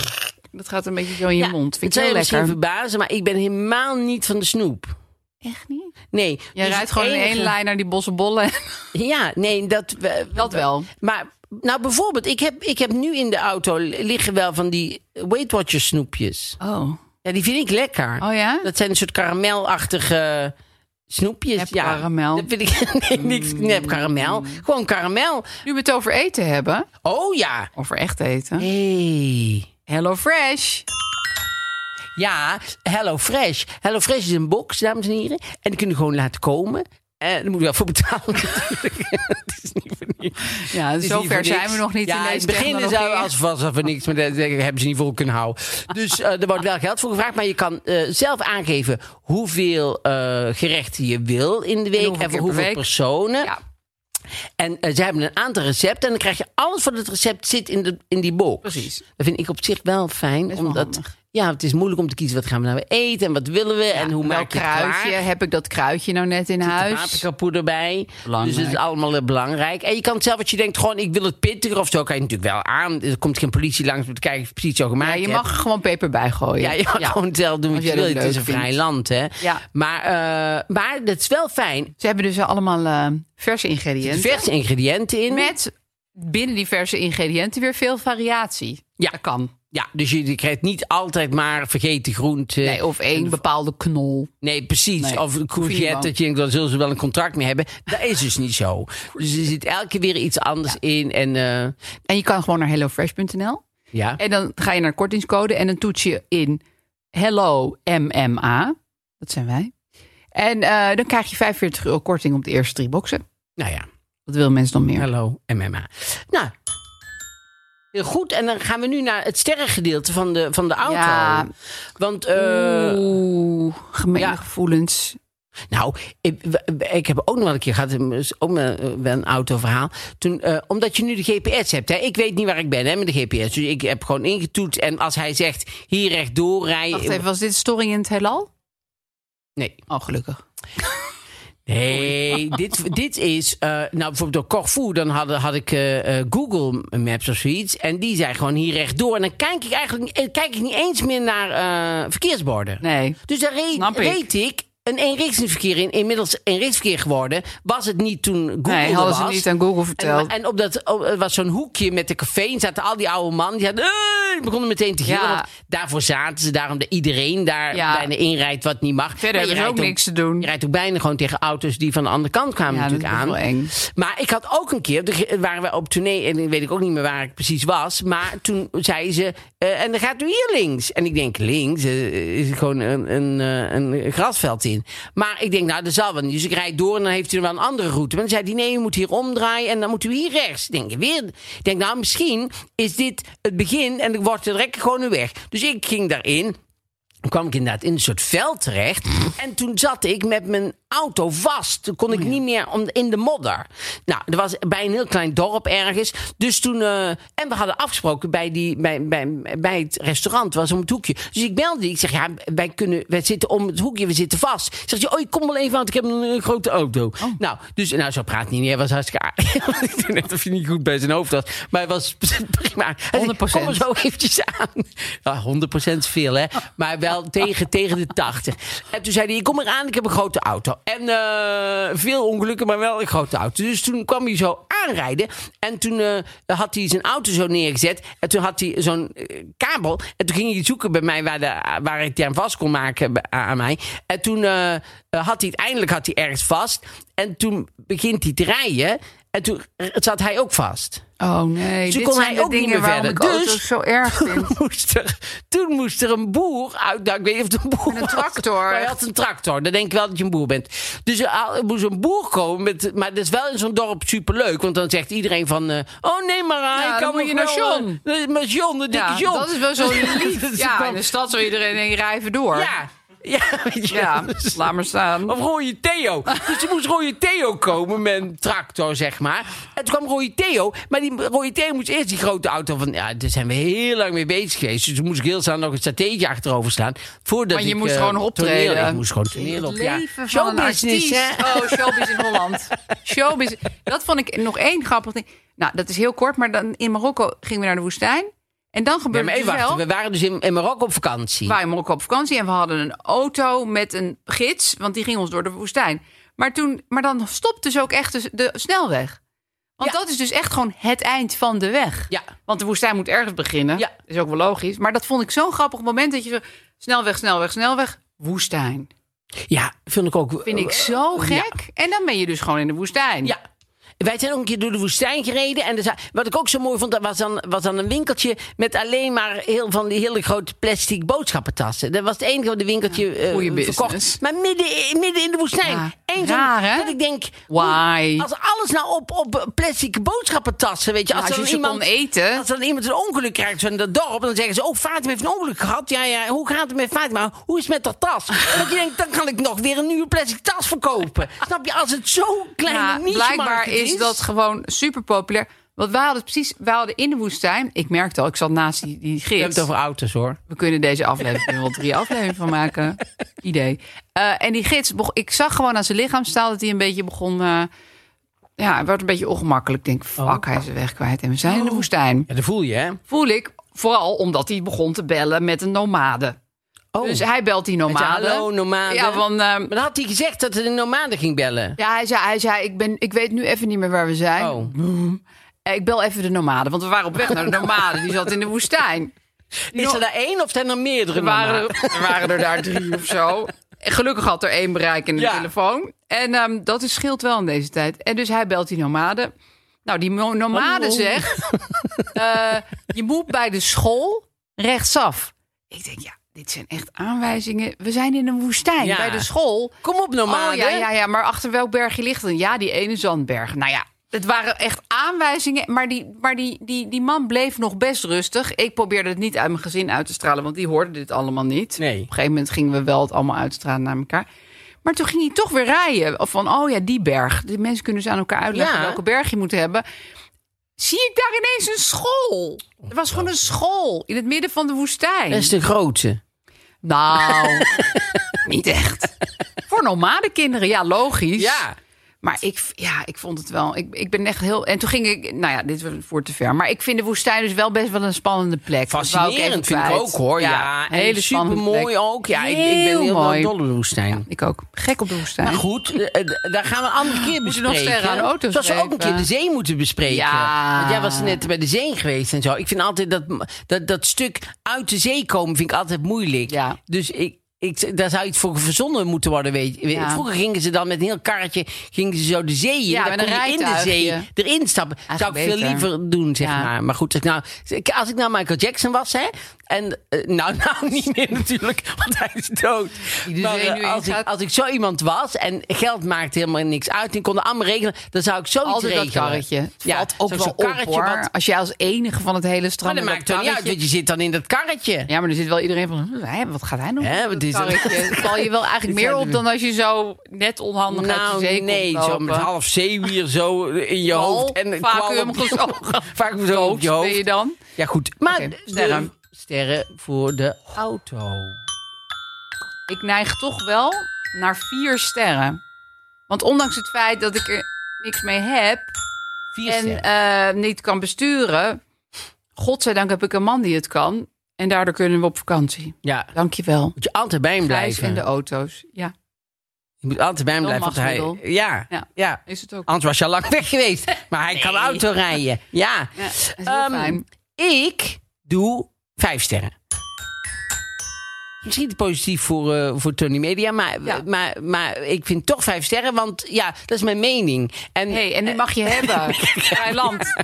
[SPEAKER 3] Dat gaat een beetje zo in je
[SPEAKER 2] Ja,
[SPEAKER 3] mond. Vind
[SPEAKER 2] het
[SPEAKER 3] ik
[SPEAKER 2] zou
[SPEAKER 3] heel
[SPEAKER 2] je misschien
[SPEAKER 3] lekker.
[SPEAKER 2] verbazen, maar ik ben helemaal niet van de snoep.
[SPEAKER 3] Echt niet?
[SPEAKER 2] Nee.
[SPEAKER 3] Jij
[SPEAKER 2] dus
[SPEAKER 3] rijdt gewoon in één
[SPEAKER 2] enige-
[SPEAKER 3] lijn naar die bossenbollen.
[SPEAKER 2] Ja, nee, dat...
[SPEAKER 3] Dat wel.
[SPEAKER 2] Maar, nou bijvoorbeeld, ik heb, ik heb nu in de auto liggen wel van die Weight Watchers snoepjes.
[SPEAKER 3] Oh.
[SPEAKER 2] Ja, die vind ik lekker.
[SPEAKER 3] Oh ja?
[SPEAKER 2] Dat zijn een soort karamelachtige snoepjes.
[SPEAKER 3] Nep
[SPEAKER 2] ja,
[SPEAKER 3] karamel.
[SPEAKER 2] Dat vind ik [LAUGHS] nee, niks nep karamel. Gewoon karamel.
[SPEAKER 3] Nu we het over eten hebben.
[SPEAKER 2] Oh ja.
[SPEAKER 3] Over echt eten.
[SPEAKER 2] Hey.
[SPEAKER 3] Hello Fresh.
[SPEAKER 2] Ja, Hello Fresh. Hello Fresh is een box, dames en heren. En die kun je gewoon laten komen. En daar moet je wel voor betalen [LAUGHS] natuurlijk. Het is niet voor niks.
[SPEAKER 3] Ja,
[SPEAKER 2] Het is niet
[SPEAKER 3] zover zijn we nog niet
[SPEAKER 2] ja,
[SPEAKER 3] in deze
[SPEAKER 2] het beginnen zou
[SPEAKER 3] technologie.
[SPEAKER 2] alsof alsof we niks, maar dat dat hebben ze niet voor kunnen houden. Dus eh, er wordt wel geld voor gevraagd, maar je kan eh, zelf aangeven hoeveel eh, gerechten je wil in de week en,
[SPEAKER 3] hoeveel
[SPEAKER 2] voor hoeveel personen.
[SPEAKER 3] Ja.
[SPEAKER 2] En eh, ze hebben een aantal recepten en dan krijg je alles van het recept zit in, de, in die box.
[SPEAKER 3] Precies.
[SPEAKER 2] Dat vind ik op zich wel fijn,
[SPEAKER 3] wel
[SPEAKER 2] omdat
[SPEAKER 3] handig.
[SPEAKER 2] Ja, het is moeilijk om te kiezen wat gaan we nou weer eten en wat willen we en hoe maak je het
[SPEAKER 3] kruidje?
[SPEAKER 2] klaar.
[SPEAKER 3] Heb ik dat kruidje nou net in huis?
[SPEAKER 2] paprikapoeder bij. Dus het is allemaal eh, belangrijk. En je kan het zelf wat je denkt, gewoon ik wil het pittiger of zo, kan je natuurlijk wel aan. Er komt geen politie langs om te kijken of het precies zo gemaakt
[SPEAKER 3] Ja, je mag gewoon peper bij gooien.
[SPEAKER 2] Ja, je mag gewoon zelf doen wat je wil. Het is een vrij land, hè.
[SPEAKER 3] Ja.
[SPEAKER 2] Maar, eh, maar dat is wel fijn.
[SPEAKER 3] Ze hebben dus allemaal eh, verse
[SPEAKER 2] Er
[SPEAKER 3] ingrediënten.
[SPEAKER 2] verse ingrediënten in.
[SPEAKER 3] Met binnen die verse ingrediënten weer veel variatie.
[SPEAKER 2] Ja.
[SPEAKER 3] Dat kan.
[SPEAKER 2] Ja, dus je, krijgt niet altijd maar vergeten groenten.
[SPEAKER 3] Nee, of één bepaalde knol.
[SPEAKER 2] Nee, precies.
[SPEAKER 3] Nee,
[SPEAKER 2] Of een courgette, dat je denkt, dan zullen ze wel een contract mee hebben. Dat is dus niet zo. Dus er zit elke keer weer iets anders in. En eh,
[SPEAKER 3] En je kan gewoon naar hellofresh.nl.
[SPEAKER 2] ja,
[SPEAKER 3] En dan ga je naar kortingscode en dan toets je in Hello MMA. Dat zijn wij. En eh, dan krijg je 45 euro korting op de eerste drie boxen.
[SPEAKER 2] nou ja.
[SPEAKER 3] Wat willen mensen nog meer?
[SPEAKER 2] Hallo, MMA. Nou, goed. En dan gaan we nu naar het sterrengedeelte van de, van de auto.
[SPEAKER 3] Ja.
[SPEAKER 2] Want, eh,
[SPEAKER 3] Oeh, gemene
[SPEAKER 2] ja.
[SPEAKER 3] gevoelens.
[SPEAKER 2] nou, ik, ik heb ook nog wel een keer gehad, ook wel wel een autoverhaal. Toen, eh, omdat je nu de GPS hebt. Hè, ik weet niet waar ik ben hè, met de GPS. Dus ik heb gewoon ingetoetst. En als hij zegt, hier rechtdoor
[SPEAKER 3] Wacht
[SPEAKER 2] rijden.
[SPEAKER 3] even, was dit storing in het heelal?
[SPEAKER 2] Nee.
[SPEAKER 3] Oh, gelukkig. [LAUGHS]
[SPEAKER 2] Nee, dit, dit is. eh, nou, bijvoorbeeld door Corfu, dan had, had ik eh, eh, Google Maps of zoiets. En die zei gewoon hier rechtdoor. En dan kijk ik eigenlijk niet- kijk ik niet eens meer naar verkeersborden.
[SPEAKER 3] Nee.
[SPEAKER 2] Dus reed,
[SPEAKER 3] ik.
[SPEAKER 2] reed ik een eenrichtingsverkeer in, inmiddels eenrichtingsverkeer geworden. Was het niet toen Google
[SPEAKER 3] Nee, hadden ze
[SPEAKER 2] was.
[SPEAKER 3] niet aan Google verteld.
[SPEAKER 2] En, en op dat op, het was zo'n hoekje met de café. En zaten al die oude mannen. Die hadden, begonnen meteen te gillen.
[SPEAKER 3] Ja.
[SPEAKER 2] Want daarvoor zaten ze. Daarom dat iedereen daar
[SPEAKER 3] Ja.
[SPEAKER 2] bijna inrijdt wat niet mag.
[SPEAKER 3] Verder
[SPEAKER 2] Maar je
[SPEAKER 3] ze ook
[SPEAKER 2] rijdt
[SPEAKER 3] niks te doen.
[SPEAKER 2] Je rijdt ook bijna gewoon tegen auto's die van de andere kant kwamen
[SPEAKER 3] Ja, dat
[SPEAKER 2] natuurlijk
[SPEAKER 3] is
[SPEAKER 2] aan.
[SPEAKER 3] wel eng.
[SPEAKER 2] Maar ik had ook een keer, er waren we op tournee en weet ik ook niet meer waar ik precies was. Maar toen zei ze, eh, en dan gaat u hier links. En ik denk, links eh, is gewoon een, een, eh, een grasveld in. Maar ik denk, nou, dat zal wel niet. Dus ik rijd door en dan heeft u wel een andere route. Maar dan zei hij, nee, u moet hier omdraaien en dan moet u hier rechts. Ik denk, weer, ik denk nou, misschien is dit het begin en dan wordt het direct gewoon een weg. Dus ik ging daarin. Toen kwam ik inderdaad in een soort veld terecht. En toen zat ik met mijn auto vast. Toen kon ik niet meer om, in de modder. Nou, er was bij een heel klein dorp ergens. Dus toen. eh, en we hadden afgesproken bij, die, bij, bij, bij het restaurant. was om het hoekje. Dus ik belde die. Ik zeg, ja, wij, kunnen, wij zitten om het hoekje. We zitten vast. Ik zeg, oh, ik kom wel even, want ik heb een, grote auto. Nou, dus nou, zo praat niet meer. Hij was hartstikke [LAUGHS] ik dacht net of hij niet goed bij zijn hoofd was. Maar hij was [LAUGHS] prima. Hij zei,
[SPEAKER 3] 100%.
[SPEAKER 2] Kom er zo eventjes aan. Ja, 100% is veel, hè? Maar wel tegen, tegen de 80. En toen zei hij: Ik kom eraan, ik heb een grote auto. En eh, veel ongelukken, maar wel een grote auto. Dus toen kwam hij zo aanrijden. En toen eh, had hij zijn auto zo neergezet. En toen had hij zo'n eh, kabel. En toen ging hij zoeken bij mij waar, de, waar ik die aan vast kon maken aan mij. En toen had hij het eindelijk had hij ergens vast. En toen begint hij te rijden. En toen zat hij ook vast.
[SPEAKER 3] Oh nee,
[SPEAKER 2] Dus toen
[SPEAKER 3] dit
[SPEAKER 2] kon
[SPEAKER 3] zijn
[SPEAKER 2] hij ook niet
[SPEAKER 3] dingen
[SPEAKER 2] meer
[SPEAKER 3] waarom
[SPEAKER 2] verder.
[SPEAKER 3] ik
[SPEAKER 2] Dus-
[SPEAKER 3] zo erg vind.
[SPEAKER 2] Toen [LAUGHS] moest, er, toen moest er een boer uit. Nou, ik weet niet of het een boer
[SPEAKER 3] Met een
[SPEAKER 2] was,
[SPEAKER 3] tractor.
[SPEAKER 2] Maar hij had een tractor. Dan denk ik wel dat je een boer bent. Dus er, moest een boer komen. Met, maar dat is wel in zo'n dorp superleuk. Want dan zegt iedereen van... eh, oh nee, maar
[SPEAKER 3] Ja,
[SPEAKER 2] ik
[SPEAKER 3] dan
[SPEAKER 2] kan
[SPEAKER 3] moet je naar
[SPEAKER 2] wel,
[SPEAKER 3] John.
[SPEAKER 2] eh, Met John, de dikke
[SPEAKER 3] Ja,
[SPEAKER 2] John.
[SPEAKER 3] dat is wel zo [LAUGHS] lief. Ja, in de stad zou iedereen denken, rij even door.
[SPEAKER 2] ja, [LAUGHS] ja, weet je
[SPEAKER 3] Ja.
[SPEAKER 2] Dus-
[SPEAKER 3] laat maar staan.
[SPEAKER 2] Of Rooie Theo. Dus er moest Rooie Theo komen met een tractor, zeg maar. En toen kwam Rooie Theo. Maar die Rooie Theo moest eerst die grote auto van... Ja, daar zijn we heel lang mee bezig geweest. Dus toen moest ik heel snel nog een strategie achterover slaan. Voordat
[SPEAKER 3] Maar je
[SPEAKER 2] ik,
[SPEAKER 3] moest
[SPEAKER 2] eh,
[SPEAKER 3] gewoon optreden.
[SPEAKER 2] toneel- ik moest gewoon toneel op, ja.
[SPEAKER 3] leven van een
[SPEAKER 2] Showbusiness,
[SPEAKER 3] artiest.
[SPEAKER 2] hè?
[SPEAKER 3] Oh, showbiz in Holland. [LAUGHS] Showbiz. Dat vond ik nog één grappig ding. Nou, dat is heel kort, maar dan in Marokko gingen we naar de woestijn. En dan gebeurde het dus wel.
[SPEAKER 2] We waren dus in, in Marokko op vakantie.
[SPEAKER 3] We waren in Marokko op vakantie en we hadden een auto met een gids, want die ging ons door de woestijn. Maar, toen, maar dan stopt dus ook echt de, de snelweg. Want
[SPEAKER 2] Ja.
[SPEAKER 3] dat is dus echt gewoon het eind van de weg.
[SPEAKER 2] Ja.
[SPEAKER 3] Want de woestijn moet ergens beginnen.
[SPEAKER 2] Ja.
[SPEAKER 3] is ook wel logisch. Maar dat vond ik zo'n grappig moment dat je zo snelweg, snelweg, snelweg, woestijn.
[SPEAKER 2] Ja, vind ik ook.
[SPEAKER 3] Vind ik zo
[SPEAKER 2] Ja.
[SPEAKER 3] gek. En dan ben je dus gewoon in de woestijn.
[SPEAKER 2] Ja. Wij zijn ook een keer door de woestijn gereden. En wat ik ook zo mooi vond, dat was dan, was dan een winkeltje met alleen maar heel van die hele grote plastic boodschappentassen. Dat was het enige wat de winkeltje eh, verkocht. Maar midden, midden in de woestijn.
[SPEAKER 3] Ja,
[SPEAKER 2] Eén
[SPEAKER 3] raar?
[SPEAKER 2] Dat ik denk,
[SPEAKER 3] Why?
[SPEAKER 2] als alles nou op, op plastic boodschappentassen, weet je. Als,
[SPEAKER 3] als je
[SPEAKER 2] dan iemand,
[SPEAKER 3] eten.
[SPEAKER 2] Als dan iemand een ongeluk krijgt zo in dat dorp, dan zeggen ze, oh, Fatima heeft een ongeluk gehad. Ja, ja, hoe gaat het met Fatima? Hoe is het met dat tas? [LAUGHS] dat je denkt, dan kan ik nog weer een nieuwe plastic tas verkopen. Snap je? Als het zo kleine
[SPEAKER 3] Ja, blijkbaar
[SPEAKER 2] market
[SPEAKER 3] is dat gewoon super populair. Want wij hadden precies, wij hadden in de woestijn. Ik merkte al, ik zat naast die, die
[SPEAKER 2] We hebben
[SPEAKER 3] gids.
[SPEAKER 2] het over auto's hoor.
[SPEAKER 3] We kunnen deze aflevering er wel drie afleveringen van maken. [LAUGHS] Idee. Eh, en die gids, ik zag gewoon aan zijn lichaamstaal dat hij een beetje begon. eh, ja, werd een beetje ongemakkelijk. Ik denk, fuck, hij is de weg kwijt en we zijn in de woestijn.
[SPEAKER 2] Ja, dat voel je hè?
[SPEAKER 3] Voel ik, vooral omdat hij begon te bellen met een nomade.
[SPEAKER 2] Oh.
[SPEAKER 3] Dus hij belt die nomade.
[SPEAKER 2] hallo nomade.
[SPEAKER 3] Ja, van, eh,
[SPEAKER 2] Maar dan had hij gezegd dat hij de nomade ging bellen.
[SPEAKER 3] ja, hij zei, hij zei ik, ben, ik weet nu even niet meer waar we zijn.
[SPEAKER 2] Oh.
[SPEAKER 3] Eh, Ik bel even de nomade, want we waren op weg naar de [LAUGHS] nomade. Die zat in de woestijn.
[SPEAKER 2] Is er daar één of zijn er meerdere
[SPEAKER 3] er, waren, er, waren er daar drie of zo. [LAUGHS] Gelukkig had er één bereik in de
[SPEAKER 2] Ja.
[SPEAKER 3] telefoon. En ehm, dat is, scheelt wel in deze tijd. En dus hij belt die nomade. Nou, die nomade zegt... eh, je moet bij de school rechtsaf. Ik denk, ja, dit zijn echt aanwijzingen. We zijn in een woestijn.
[SPEAKER 2] Ja.
[SPEAKER 3] Bij de school
[SPEAKER 2] Kom op nomade.
[SPEAKER 3] Oh ja, ja, ja, maar achter welk bergje ligt het? Ja, die ene zandberg. Nou ja, het waren echt aanwijzingen. Maar, die, maar die, die, die man bleef nog best rustig. Ik probeerde het niet uit mijn gezin uit te stralen, want die hoorden dit allemaal niet.
[SPEAKER 2] Nee.
[SPEAKER 3] Op een gegeven moment gingen we wel het allemaal uitstralen naar elkaar. Maar toen ging hij toch weer rijden. Of van, oh ja, die berg. De mensen kunnen ze aan elkaar uitleggen
[SPEAKER 2] Ja.
[SPEAKER 3] welke berg je moet hebben. Zie ik daar ineens een school? Er was gewoon een school in het midden van de woestijn.
[SPEAKER 2] Dat is de grootste.
[SPEAKER 3] Nou, [LAUGHS] niet echt. Voor nomade kinderen, ja, logisch.
[SPEAKER 2] Ja.
[SPEAKER 3] Maar ik, ja, ik vond het wel. Ik, ik ben echt heel. En toen ging ik. Nou ja, dit wordt te ver. Maar ik vind de woestijn dus wel best wel een spannende plek. Dat
[SPEAKER 2] Fascinerend vind ik ook hoor. Ja,
[SPEAKER 3] een hele
[SPEAKER 2] super mooi ook. Ja, ik, ik ben
[SPEAKER 3] Heel mooi.
[SPEAKER 2] dol op de woestijn.
[SPEAKER 3] Ik ook. Gek op de woestijn.
[SPEAKER 2] Maar goed, eh, eh, daar gaan we een andere keer
[SPEAKER 3] we nog
[SPEAKER 2] bespreken.
[SPEAKER 3] sterren aan auto's
[SPEAKER 2] Zoals we ook een keer de zee moeten bespreken.
[SPEAKER 3] Ja.
[SPEAKER 2] Want jij was net bij de zee geweest en zo. Ik vind altijd dat, dat, dat stuk uit de zee komen vind ik altijd moeilijk.
[SPEAKER 3] Ja.
[SPEAKER 2] Dus ik, ik, daar zou iets voor verzonnen moeten worden. Weet je.
[SPEAKER 3] Ja.
[SPEAKER 2] Vroeger gingen ze dan met een heel karretje gingen ze zo de zee in.
[SPEAKER 3] Ja,
[SPEAKER 2] dan kon je in de zee erin stappen. zou ik veel liever doen, zeg
[SPEAKER 3] Ja.
[SPEAKER 2] maar. Maar goed, als ik, nou, als ik nou Michael Jackson was, hè. En, eh, nou, [LAUGHS] nou, niet meer natuurlijk, want hij is dood. Maar, eh, als, ik, als ik zo iemand was en geld maakte helemaal niks uit... en ik kon het allemaal regelen, dan zou ik zoiets
[SPEAKER 3] Altijd dat
[SPEAKER 2] regelen.
[SPEAKER 3] karretje. Het
[SPEAKER 2] Ja,
[SPEAKER 3] valt ook wel op
[SPEAKER 2] karretje wat-
[SPEAKER 3] Als jij als enige van het hele
[SPEAKER 2] Maar
[SPEAKER 3] strand
[SPEAKER 2] dat
[SPEAKER 3] met
[SPEAKER 2] maakt
[SPEAKER 3] dat
[SPEAKER 2] toch niet uit,
[SPEAKER 3] karretje-
[SPEAKER 2] want je zit dan in dat karretje.
[SPEAKER 3] Ja, maar er zit wel iedereen van, "Hm, hè, wat gaat hij nog Karretje? Het [LAUGHS] val je wel eigenlijk
[SPEAKER 2] Dit
[SPEAKER 3] meer op dan als je zo net onhandig uit de
[SPEAKER 2] Nou,
[SPEAKER 3] zee
[SPEAKER 2] nee,
[SPEAKER 3] komt
[SPEAKER 2] zo met half zeewier zo in je hoofd. En
[SPEAKER 3] vacuüm gezogen.
[SPEAKER 2] Vacuüm zo op je
[SPEAKER 3] ben je dan?
[SPEAKER 2] Ja, goed. Maar de-
[SPEAKER 3] sterren.
[SPEAKER 2] sterren voor de auto.
[SPEAKER 3] Ik neig toch wel naar vier sterren. Want ondanks het feit dat ik er niks mee heb
[SPEAKER 2] Vier
[SPEAKER 3] en eh, niet kan besturen, godzijdank heb ik een man die het kan. En daardoor kunnen we op vakantie.
[SPEAKER 2] ja,
[SPEAKER 3] Dankjewel.
[SPEAKER 2] moet je altijd bij hem blijven.
[SPEAKER 3] en de auto's. Ja,
[SPEAKER 2] Je moet altijd bij hem blijven. Want hij, ja, ja.
[SPEAKER 3] Ja. is het ook.
[SPEAKER 2] Anders was je al lang weg geweest. [LAUGHS] Maar hij kan auto rijden. Ja.
[SPEAKER 3] Ja, is heel
[SPEAKER 2] Ehm,
[SPEAKER 3] fijn.
[SPEAKER 2] Ik doe vijf sterren. Misschien positief voor, eh, voor Tony Media, maar,
[SPEAKER 3] Ja.
[SPEAKER 2] maar, maar ik vind toch vijf sterren, want ja, dat is mijn mening. En,
[SPEAKER 3] hey, en die mag je [LAUGHS] hebben. Vrij land.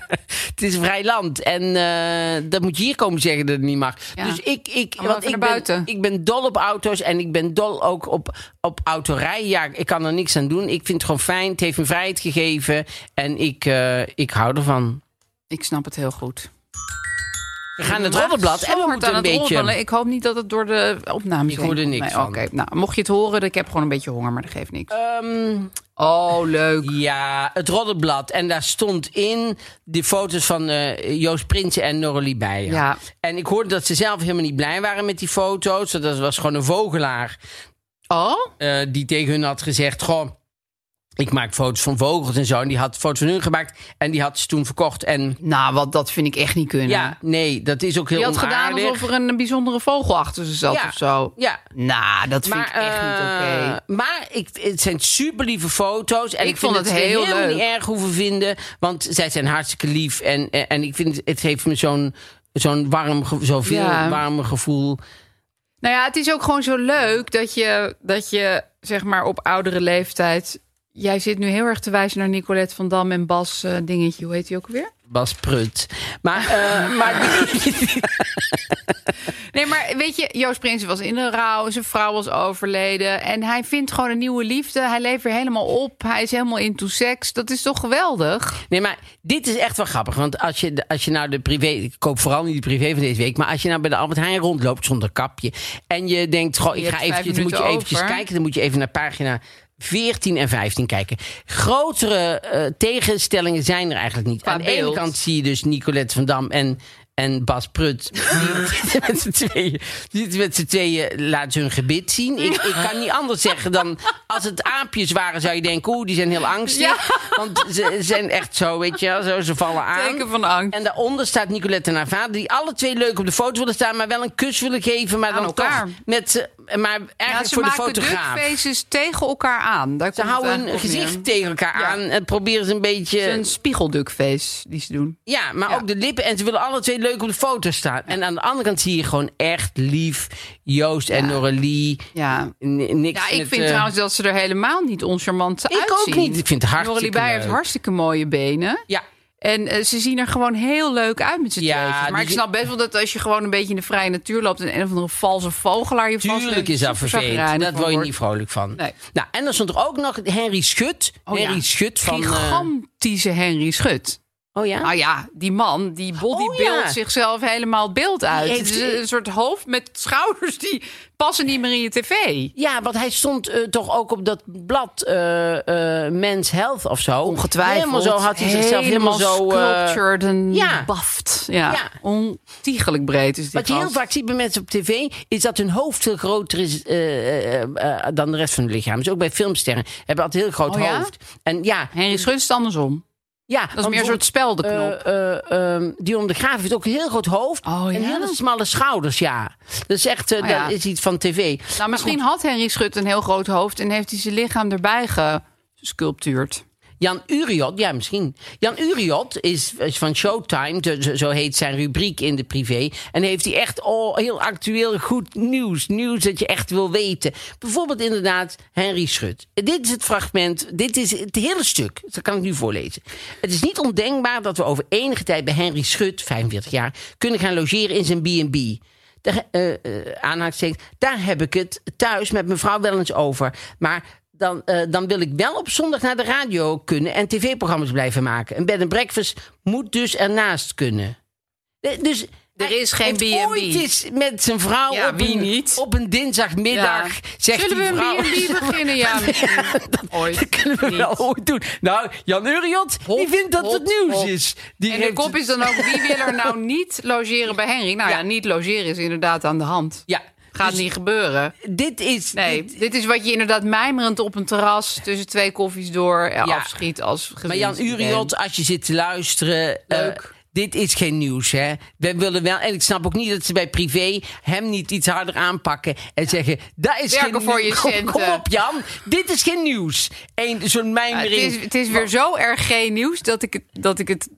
[SPEAKER 2] het is een vrij land en eh, dat moet je hier komen zeggen dat het niet mag.
[SPEAKER 3] Ja.
[SPEAKER 2] Dus ik, ik, want ik, ben,
[SPEAKER 3] buiten.
[SPEAKER 2] ik ben dol op auto's en ik ben dol ook op, op autorijden. Ja, ik kan er niks aan doen. Ik vind het gewoon fijn. Het heeft me vrijheid gegeven en ik, eh, ik hou ervan.
[SPEAKER 3] Ik snap het heel goed.
[SPEAKER 2] We gaan het roddelblad en we moeten
[SPEAKER 3] aan
[SPEAKER 2] een
[SPEAKER 3] het
[SPEAKER 2] beetje...
[SPEAKER 3] Ik hoop niet dat het door de opnames
[SPEAKER 2] Ik
[SPEAKER 3] heen
[SPEAKER 2] hoor
[SPEAKER 3] komt.
[SPEAKER 2] niks
[SPEAKER 3] Nee, nou, mocht je het horen, ik heb gewoon een beetje honger, maar dat geeft niks.
[SPEAKER 2] Ehm,
[SPEAKER 3] Oh, leuk.
[SPEAKER 2] Ja, het roddelblad. En daar stond in de foto's van eh, Joost Prinsen en Norrelie Beijer.
[SPEAKER 3] Ja.
[SPEAKER 2] En ik hoorde dat ze zelf helemaal niet blij waren met die foto's. Dat was gewoon een vogelaar
[SPEAKER 3] Oh?
[SPEAKER 2] eh, die tegen hun had gezegd... Goh, ik maak foto's van vogels en zo. En die had foto's van hun gemaakt en die had ze toen verkocht. En
[SPEAKER 3] Nou, wat, dat vind ik echt niet kunnen.
[SPEAKER 2] ja, nee, dat is ook heel
[SPEAKER 3] Je had gedaan
[SPEAKER 2] onaardig.
[SPEAKER 3] alsof er een bijzondere vogel achter ze zat
[SPEAKER 2] Ja.
[SPEAKER 3] of zo.
[SPEAKER 2] Ja,
[SPEAKER 3] Nou, dat vind ik echt niet
[SPEAKER 2] eh,
[SPEAKER 3] oké.
[SPEAKER 2] Maar ik, het zijn super lieve foto's. En
[SPEAKER 3] Ik
[SPEAKER 2] ik,
[SPEAKER 3] vond
[SPEAKER 2] vind
[SPEAKER 3] het heel leuk.
[SPEAKER 2] niet erg hoeven vinden. Want zij zijn hartstikke lief. En, en, en ik vind het heeft me zo'n zo'n warm, zoveel
[SPEAKER 3] Ja.
[SPEAKER 2] warme gevoel.
[SPEAKER 3] Nou ja, het is ook gewoon zo leuk dat je, dat je zeg maar op oudere leeftijd... Jij zit nu heel erg te wijzen naar Nicolette van Dam en Bas eh, dingetje. Hoe heet die ook alweer?
[SPEAKER 2] Bas Prut. Maar, eh, [LAUGHS] maar [LAUGHS]
[SPEAKER 3] Nee, maar weet je, Joost Prinsen was in de rouw. Zijn vrouw was overleden. En hij vindt gewoon een nieuwe liefde. Hij leeft weer helemaal op. Hij is helemaal into seks. Dat is toch geweldig?
[SPEAKER 2] Nee, maar dit is echt wel grappig. Want als je, als je nou de privé... Ik koop vooral niet de privé van deze week. Maar als je nou bij de Albert Heijn rondloopt zonder kapje... en je denkt, goh, ik ga eventjes... Dan moet je eventjes
[SPEAKER 3] over.
[SPEAKER 2] kijken. Dan moet je even naar pagina 14 en 15 kijken. Grotere eh, tegenstellingen zijn er eigenlijk niet.
[SPEAKER 3] Qua
[SPEAKER 2] Aan de ene kant zie je dus Nicolette van Dam en... En Bas Prut, [LAUGHS] met z'n tweeën, met z'n tweeën laten ze hun gebit zien. Ik, ik kan niet anders zeggen dan... Als het aapjes waren, zou je denken... Oeh, die zijn heel angstig. Want ze zijn echt zo, weet je zo, ze vallen aan.
[SPEAKER 3] Teken van angst.
[SPEAKER 2] En daaronder staat Nicolette en haar vader... die alle twee leuk op de foto willen staan... maar wel een kus willen geven, maar
[SPEAKER 3] Aan
[SPEAKER 2] dan
[SPEAKER 3] elkaar.
[SPEAKER 2] toch... Met, maar eigenlijk
[SPEAKER 3] ze
[SPEAKER 2] voor de
[SPEAKER 3] maken
[SPEAKER 2] fotograaf.
[SPEAKER 3] duckfaces tegen elkaar aan. Daar
[SPEAKER 2] Ze
[SPEAKER 3] het
[SPEAKER 2] houden
[SPEAKER 3] neer.
[SPEAKER 2] gezicht tegen elkaar
[SPEAKER 3] Ja.
[SPEAKER 2] aan... en proberen ze een beetje...
[SPEAKER 3] Het is een spiegelduckface die ze doen.
[SPEAKER 2] Ja, maar ook de lippen. En ze willen alle twee leuk op de foto staan. En aan de andere kant zie je gewoon echt lief Joost en
[SPEAKER 3] Ja.
[SPEAKER 2] Noralie.
[SPEAKER 3] Ja.
[SPEAKER 2] Niks
[SPEAKER 3] Ja, ik
[SPEAKER 2] met,
[SPEAKER 3] vind
[SPEAKER 2] eh,
[SPEAKER 3] trouwens dat ze er helemaal niet oncharmant
[SPEAKER 2] Ik
[SPEAKER 3] uitzien.
[SPEAKER 2] ook niet. Ik vind het hartstikke
[SPEAKER 3] Noralie Beijer heeft hartstikke mooie benen.
[SPEAKER 2] Ja,
[SPEAKER 3] En eh, ze zien er gewoon heel leuk uit met z'n
[SPEAKER 2] Ja,
[SPEAKER 3] tweetjes. Maar
[SPEAKER 2] dus
[SPEAKER 3] ik snap best wel dat als je gewoon een beetje in de vrije natuur loopt... en een of andere valse vogelaar je vast
[SPEAKER 2] tuurlijk is dat vervelend. Dat word je niet vrolijk van.
[SPEAKER 3] Nee.
[SPEAKER 2] Nou, en dan stond er ook nog Henry Schut.
[SPEAKER 3] Oh,
[SPEAKER 2] Henry
[SPEAKER 3] ja.
[SPEAKER 2] Schut van... eh,
[SPEAKER 3] Gigantische Henry Schut.
[SPEAKER 2] Oh ja?
[SPEAKER 3] Nou ja, die man, die bodybuild
[SPEAKER 2] Oh ja.
[SPEAKER 3] zichzelf helemaal beeld uit.
[SPEAKER 2] Die
[SPEAKER 3] Het
[SPEAKER 2] heeft-
[SPEAKER 3] is een soort hoofd met schouders die passen niet meer in je tv.
[SPEAKER 2] Ja, want hij stond eh, toch ook op dat blad eh eh Men's Health of zo.
[SPEAKER 3] Ongetwijfeld.
[SPEAKER 2] Helemaal zo had hij zichzelf helemaal zo... eh,
[SPEAKER 3] sculptured en
[SPEAKER 2] ja.
[SPEAKER 3] baft. Ja,
[SPEAKER 2] Ja.
[SPEAKER 3] ontiegelijk breed is die
[SPEAKER 2] Wat je heel vaak ziet bij mensen op tv, is dat hun hoofd veel groter is dan de rest van hun lichaam. Dus ook bij filmsterren hebben altijd een heel groot
[SPEAKER 3] Oh ja?
[SPEAKER 2] hoofd. En ja,
[SPEAKER 3] Henry Schut is het andersom.
[SPEAKER 2] Ja
[SPEAKER 3] Dat is meer een soort speldenknop.
[SPEAKER 2] Uh, uh, um, Dion de Graaf heeft ook een heel groot hoofd
[SPEAKER 3] Oh,
[SPEAKER 2] en
[SPEAKER 3] ja?
[SPEAKER 2] hele smalle schouders, ja. Dat is echt, eh,
[SPEAKER 3] Oh, ja.
[SPEAKER 2] dat is iets van tv.
[SPEAKER 3] nou, misschien had Henry Schut een heel groot hoofd en heeft hij zijn lichaam erbij gesculptuurd.
[SPEAKER 2] Jan Uriot, ja misschien. Jan Uriot is, van Showtime, zo- heet zijn rubriek in de privé. En heeft hij echt oh, heel actueel goed nieuws. Nieuws dat je echt wil weten. Bijvoorbeeld inderdaad Henry Schut. Dit is het fragment, dit is het hele stuk. Dat kan ik nu voorlezen. Het is niet ondenkbaar dat we over enige tijd bij Henry Schut, 45 jaar, kunnen gaan logeren in zijn B&B. Daar, eh, aanhalingstekens, daar heb ik het thuis met mevrouw wel eens over. Maar dan, eh, dan wil ik wel op zondag naar de radio kunnen en tv-programma's blijven maken. Een bed and breakfast moet dus ernaast kunnen. Dus
[SPEAKER 3] Er is geen B&B.
[SPEAKER 2] ooit eens met zijn vrouw
[SPEAKER 3] Ja,
[SPEAKER 2] op,
[SPEAKER 3] wie
[SPEAKER 2] een,
[SPEAKER 3] niet?
[SPEAKER 2] op een dinsdagmiddag
[SPEAKER 3] Ja.
[SPEAKER 2] zegt
[SPEAKER 3] Zullen we
[SPEAKER 2] die vrouw...
[SPEAKER 3] een B&B [LAUGHS] beginnen? Ja. [LAUGHS] Ooit.
[SPEAKER 2] Dat kunnen we
[SPEAKER 3] Niet.
[SPEAKER 2] wel ooit doen. Nou, Jan Uriot, die vindt dat
[SPEAKER 3] hop,
[SPEAKER 2] het nieuws
[SPEAKER 3] hop.
[SPEAKER 2] is. Die
[SPEAKER 3] En de kop is dan ook, wie wil er nou [LAUGHS] niet logeren bij Henry? Nou ja,
[SPEAKER 2] Ja.
[SPEAKER 3] niet logeren is inderdaad aan de hand.
[SPEAKER 2] Ja,
[SPEAKER 3] Gaat
[SPEAKER 2] dus
[SPEAKER 3] niet gebeuren.
[SPEAKER 2] Dit is...
[SPEAKER 3] Nee,
[SPEAKER 2] dit-
[SPEAKER 3] dit is wat je inderdaad mijmerend op een terras tussen twee koffies door eh,
[SPEAKER 2] Ja.
[SPEAKER 3] afschiet als
[SPEAKER 2] Maar Jan. Uriot, als je zit te luisteren... eh, dit is geen nieuws, hè? We willen wel... En ik snap ook niet dat ze bij privé hem niet iets harder aanpakken... en zeggen, dat is
[SPEAKER 3] Werken
[SPEAKER 2] geen
[SPEAKER 3] voor
[SPEAKER 2] nieuws."
[SPEAKER 3] je
[SPEAKER 2] Kom, kom op, Jan. Dit is geen nieuws. Eén zo'n
[SPEAKER 3] Ja, het,
[SPEAKER 2] mijmering.
[SPEAKER 3] is, het is weer zo erg geen nieuws dat ik het, dat ik het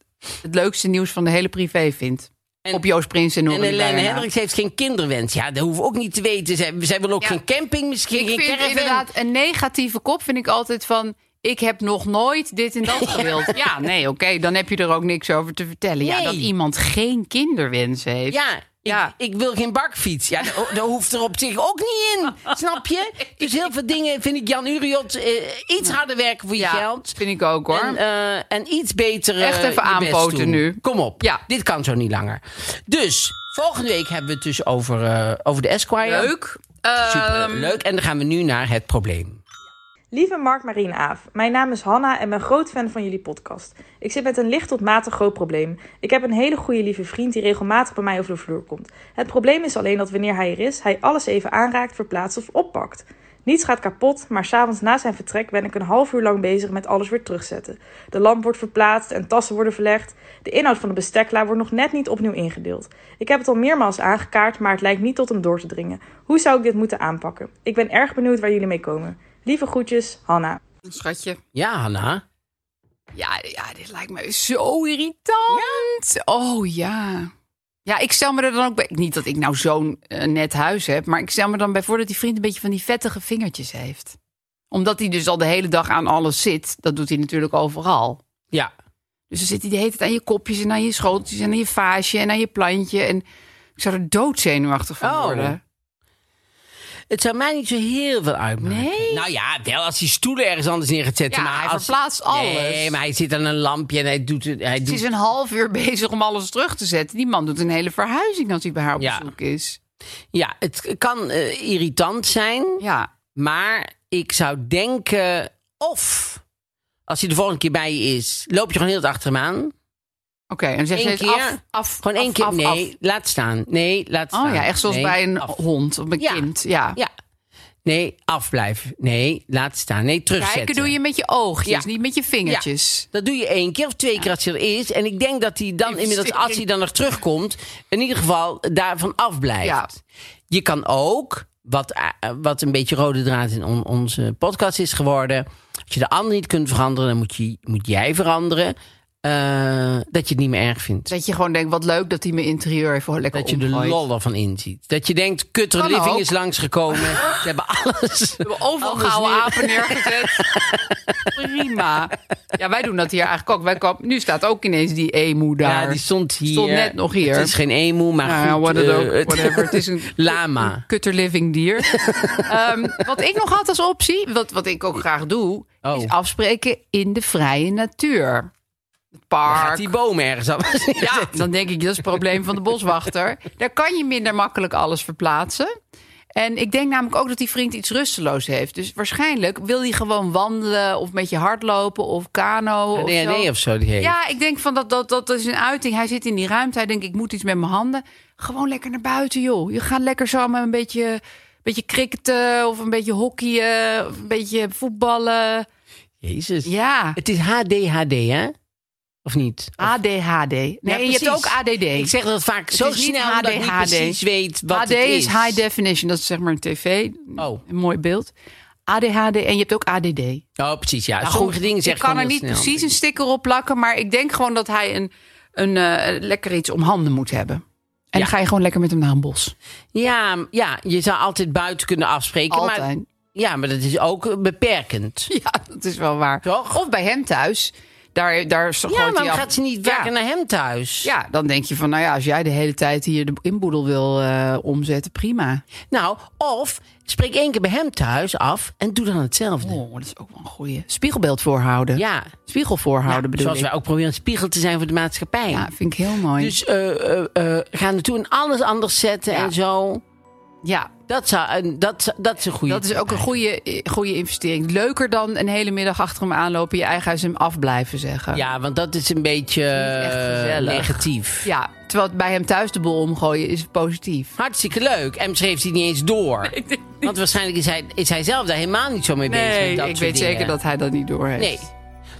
[SPEAKER 3] het leukste nieuws van de hele privé vind.
[SPEAKER 2] En-
[SPEAKER 3] op Joost Prins en
[SPEAKER 2] En
[SPEAKER 3] Norrie
[SPEAKER 2] Helene
[SPEAKER 3] bijna.
[SPEAKER 2] Hendricks heeft geen kinderwens. Ja, dat hoeven we ook niet te weten. Zij, zij wil ook
[SPEAKER 3] Ja.
[SPEAKER 2] geen camping, misschien
[SPEAKER 3] Ik
[SPEAKER 2] geen
[SPEAKER 3] vind
[SPEAKER 2] caravan.
[SPEAKER 3] inderdaad een negatieve kop vind ik altijd van... ik heb nog nooit dit en dat [LAUGHS] gewild. Ja, nee, oké, dan heb je er ook niks over te vertellen. Ja, dat iemand geen kinderwens heeft.
[SPEAKER 2] Ja, ik,
[SPEAKER 3] Ja.
[SPEAKER 2] ik wil geen bakfiets. Ja, dat, dat hoeft er op zich ook niet in. Snap je? Dus heel veel dingen vind ik Jan Uriot eh, iets harder werken voor je
[SPEAKER 3] Ja,
[SPEAKER 2] geld.
[SPEAKER 3] vind ik ook hoor.
[SPEAKER 2] En, eh, en iets beter.
[SPEAKER 3] Echt even aanpoten nu.
[SPEAKER 2] Kom op.
[SPEAKER 3] Ja.
[SPEAKER 2] Dit kan zo niet langer. Dus, volgende week hebben we het dus over, eh, over de Esquire.
[SPEAKER 3] Leuk.
[SPEAKER 2] Super
[SPEAKER 3] Ehm,
[SPEAKER 2] leuk. En dan gaan we nu naar het probleem.
[SPEAKER 4] Lieve Mark, Marie en Aaf, mijn naam is Hanna en ben groot fan van jullie podcast. Ik zit met een licht tot matig groot probleem. Ik heb een hele goede lieve vriend die regelmatig bij mij over de vloer komt. Het probleem is alleen dat wanneer hij er is, hij alles even aanraakt, verplaatst of oppakt. Niets gaat kapot, maar s'avonds na zijn vertrek ben ik een half uur lang bezig met alles weer terugzetten. De lamp wordt verplaatst en tassen worden verlegd. De inhoud van de besteklaar wordt nog net niet opnieuw ingedeeld. Ik heb het al meermaals aangekaart, maar het lijkt niet tot hem door te dringen. Hoe zou ik dit moeten aanpakken? Ik ben erg benieuwd waar jullie mee komen. Lieve groetjes, Hanna.
[SPEAKER 3] Schatje.
[SPEAKER 2] Ja, Hanna.
[SPEAKER 3] Ja, ja, dit lijkt me zo irritant. Oh ja. Ja, ik stel me er dan ook bij. Niet dat ik nou zo'n eh, net huis heb, maar ik stel me dan bij voor dat die vriend een beetje van die vettige vingertjes heeft. Omdat hij dus al de hele dag aan alles zit. Dat doet hij natuurlijk overal.
[SPEAKER 2] Ja.
[SPEAKER 3] Dus dan zit hij de hele tijd aan je kopjes en aan je schoteltjes en aan je vaasje en aan je plantje. En ik zou er doodzenuwachtig van
[SPEAKER 2] Oh.
[SPEAKER 3] worden.
[SPEAKER 2] Het zou mij niet zo heel veel uitmaken.
[SPEAKER 3] Nee?
[SPEAKER 2] Nou ja, wel als hij stoelen ergens anders neer gaat zetten.
[SPEAKER 3] Ja,
[SPEAKER 2] maar
[SPEAKER 3] hij
[SPEAKER 2] als...
[SPEAKER 3] verplaatst alles.
[SPEAKER 2] Nee, maar hij zit aan een lampje en hij doet het. Hij doet...
[SPEAKER 3] is een half uur [LAUGHS] bezig om alles terug te zetten. Die man doet een hele verhuizing als hij bij haar op
[SPEAKER 2] Ja.
[SPEAKER 3] bezoek is.
[SPEAKER 2] Ja, het kan eh, irritant zijn.
[SPEAKER 3] Ja,
[SPEAKER 2] Maar ik zou denken, of als hij de volgende keer bij je is, loop je gewoon heel het achter hem aan.
[SPEAKER 3] Oké. En dan zegt
[SPEAKER 2] Eén
[SPEAKER 3] ze eens
[SPEAKER 2] keer?
[SPEAKER 3] af, af,
[SPEAKER 2] Gewoon één
[SPEAKER 3] af,
[SPEAKER 2] keer.
[SPEAKER 3] af,
[SPEAKER 2] nee, laat staan. Nee, laat staan.
[SPEAKER 3] Oh ja, echt zoals
[SPEAKER 2] Nee,
[SPEAKER 3] bij een hond of een
[SPEAKER 2] Ja.
[SPEAKER 3] kind. Ja.
[SPEAKER 2] Ja. Nee, afblijven. Nee, laat staan. Nee, terugzetten.
[SPEAKER 3] Kijken doe je met je oogjes,
[SPEAKER 2] Ja.
[SPEAKER 3] niet met je vingertjes.
[SPEAKER 2] Dat doe je één keer of twee keer als hij er is. En ik denk dat hij dan inmiddels, als hij dan nog terugkomt, in ieder geval daarvan afblijft.
[SPEAKER 3] Ja.
[SPEAKER 2] Je kan ook, wat, eh, wat een beetje rode draad in on- onze podcast is geworden. Als je de ander niet kunt veranderen, dan moet, je, moet jij veranderen. Eh, dat je het niet meer erg vindt.
[SPEAKER 3] Dat je gewoon denkt, wat leuk dat hij mijn interieur even lekker
[SPEAKER 2] Dat je de lol ervan inziet. Dat je denkt, Kutter
[SPEAKER 3] Kan
[SPEAKER 2] Living
[SPEAKER 3] ook.
[SPEAKER 2] is langsgekomen. [LAUGHS] Ze hebben alles.
[SPEAKER 3] We hebben overal gouden
[SPEAKER 2] neer-
[SPEAKER 3] apen neergezet. [LAUGHS] Prima. Ja, wij doen dat hier eigenlijk ook. Wij komen, nu staat ook ineens die emu daar.
[SPEAKER 2] Ja, die stond hier.
[SPEAKER 3] Stond net nog hier.
[SPEAKER 2] Het is geen emu, maar
[SPEAKER 3] Nou
[SPEAKER 2] goed.
[SPEAKER 3] what
[SPEAKER 2] eh,
[SPEAKER 3] ook, whatever. Het is een [LAUGHS]
[SPEAKER 2] Lama.
[SPEAKER 3] kutter living dier. Ehm, wat ik nog had als optie, wat, wat ik ook graag doe,
[SPEAKER 2] Oh.
[SPEAKER 3] is afspreken in de vrije natuur.
[SPEAKER 2] Gaat die boom ergens aan. [LAUGHS]
[SPEAKER 3] Ja, dan denk ik, dat is het probleem van de boswachter. Daar kan je minder makkelijk alles verplaatsen. En ik denk namelijk ook dat die vriend iets rusteloos heeft. Dus waarschijnlijk wil hij gewoon wandelen of een beetje hardlopen of kano. of
[SPEAKER 2] Nee,
[SPEAKER 3] zo.
[SPEAKER 2] nee, of zo die heeft.
[SPEAKER 3] Ja, ik denk van dat, dat, dat is een uiting. Hij zit in die ruimte. Hij denkt, ik moet iets met mijn handen. Gewoon lekker naar buiten, joh. Je gaat lekker samen een beetje, beetje cricketen of een beetje hockeyen of een beetje voetballen.
[SPEAKER 2] Jezus.
[SPEAKER 3] Ja,
[SPEAKER 2] Het is HDHD, hè? Of niet?
[SPEAKER 3] ADHD. Nee,
[SPEAKER 2] Ja,
[SPEAKER 3] je hebt ook ADD.
[SPEAKER 2] Ik zeg dat vaak zo
[SPEAKER 3] is niet
[SPEAKER 2] snel dat ik niet
[SPEAKER 3] HDHD.
[SPEAKER 2] precies weet wat
[SPEAKER 3] HD
[SPEAKER 2] het is.
[SPEAKER 3] is high definition. Dat is zeg maar een tv.
[SPEAKER 2] Oh.
[SPEAKER 3] Een mooi beeld. ADHD en je hebt ook ADD.
[SPEAKER 2] Oh, precies, ja.
[SPEAKER 3] Nou,
[SPEAKER 2] Sommige
[SPEAKER 3] goed,
[SPEAKER 2] dingen zeg
[SPEAKER 3] Ik kan er niet
[SPEAKER 2] snel.
[SPEAKER 3] precies een sticker op plakken, maar ik denk gewoon dat hij een, een eh, lekker iets om handen moet hebben. En
[SPEAKER 2] Ja.
[SPEAKER 3] dan ga je gewoon lekker met hem naar een bos.
[SPEAKER 2] Ja, ja, je zou altijd buiten kunnen afspreken. Maar,
[SPEAKER 3] Altijd.
[SPEAKER 2] ja, maar dat is ook beperkend. [LAUGHS]
[SPEAKER 3] Ja, dat is wel waar.
[SPEAKER 2] Toch?
[SPEAKER 3] Of bij hem thuis. Daar, daar
[SPEAKER 2] Ja, maar dan
[SPEAKER 3] af-
[SPEAKER 2] gaat ze niet
[SPEAKER 3] Ja.
[SPEAKER 2] vaker naar hem thuis.
[SPEAKER 3] Ja, dan denk je van, nou ja, als jij de hele tijd hier de inboedel wil eh, omzetten, prima.
[SPEAKER 2] Nou, of spreek één keer bij hem thuis af en doe dan hetzelfde.
[SPEAKER 3] Oh, dat is ook wel een goeie. Spiegelbeeld voorhouden.
[SPEAKER 2] Ja,
[SPEAKER 3] Spiegel voorhouden
[SPEAKER 2] Ja,
[SPEAKER 3] bedoel
[SPEAKER 2] zoals
[SPEAKER 3] ik.
[SPEAKER 2] wij ook proberen een spiegel te zijn voor de maatschappij.
[SPEAKER 3] Ja, vind ik heel mooi.
[SPEAKER 2] Dus eh eh, ga naartoe en alles anders zetten
[SPEAKER 3] Ja.
[SPEAKER 2] en zo.
[SPEAKER 3] Ja,
[SPEAKER 2] Dat, zou, dat, dat is een goede.
[SPEAKER 3] dat is ook een goede, goede investering. Leuker dan een hele middag achter hem aanlopen, je eigen huis hem af blijven zeggen.
[SPEAKER 2] Ja, want dat is een beetje negatief.
[SPEAKER 3] Ja, terwijl bij hem thuis de boel omgooien is positief.
[SPEAKER 2] Hartstikke leuk. En heeft hij niet eens door. Want waarschijnlijk is hij, is hij zelf daar helemaal niet zo mee bezig. met
[SPEAKER 3] Nee,
[SPEAKER 2] dat
[SPEAKER 3] ik weet zeker dat hij dat niet door heeft.
[SPEAKER 2] Nee.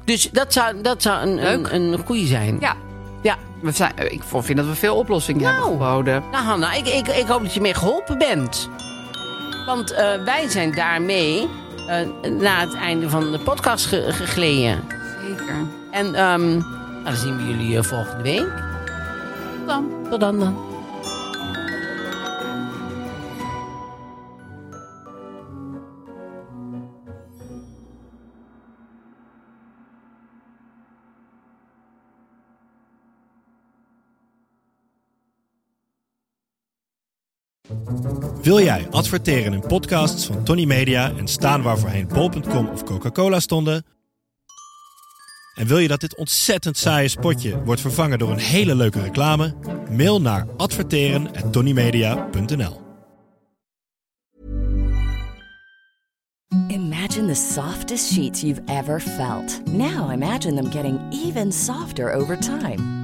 [SPEAKER 2] Dus dat zou, dat zou een, een, een goede zijn.
[SPEAKER 3] Ja,
[SPEAKER 2] ja.
[SPEAKER 3] we zijn, ik vind dat we veel oplossingen hebben geboden.
[SPEAKER 2] Nou, Hanna, ik, ik, ik hoop dat je mee geholpen bent. Want eh, wij zijn daarmee eh, na het einde van de podcast ge- gegleden.
[SPEAKER 3] Zeker.
[SPEAKER 2] En ehm, nou, dan zien we jullie eh, volgende week.
[SPEAKER 3] Dan.
[SPEAKER 2] Tot dan dan.
[SPEAKER 5] Wil jij adverteren in podcasts van Tony Media en staan waar voorheen bol.com of Coca-Cola stonden? En wil je dat dit ontzettend saaie spotje wordt vervangen door een hele leuke reclame? Mail naar adverteren@tonymedia.nl.
[SPEAKER 6] Imagine the softest sheets you've ever felt. Now imagine them getting even softer over time.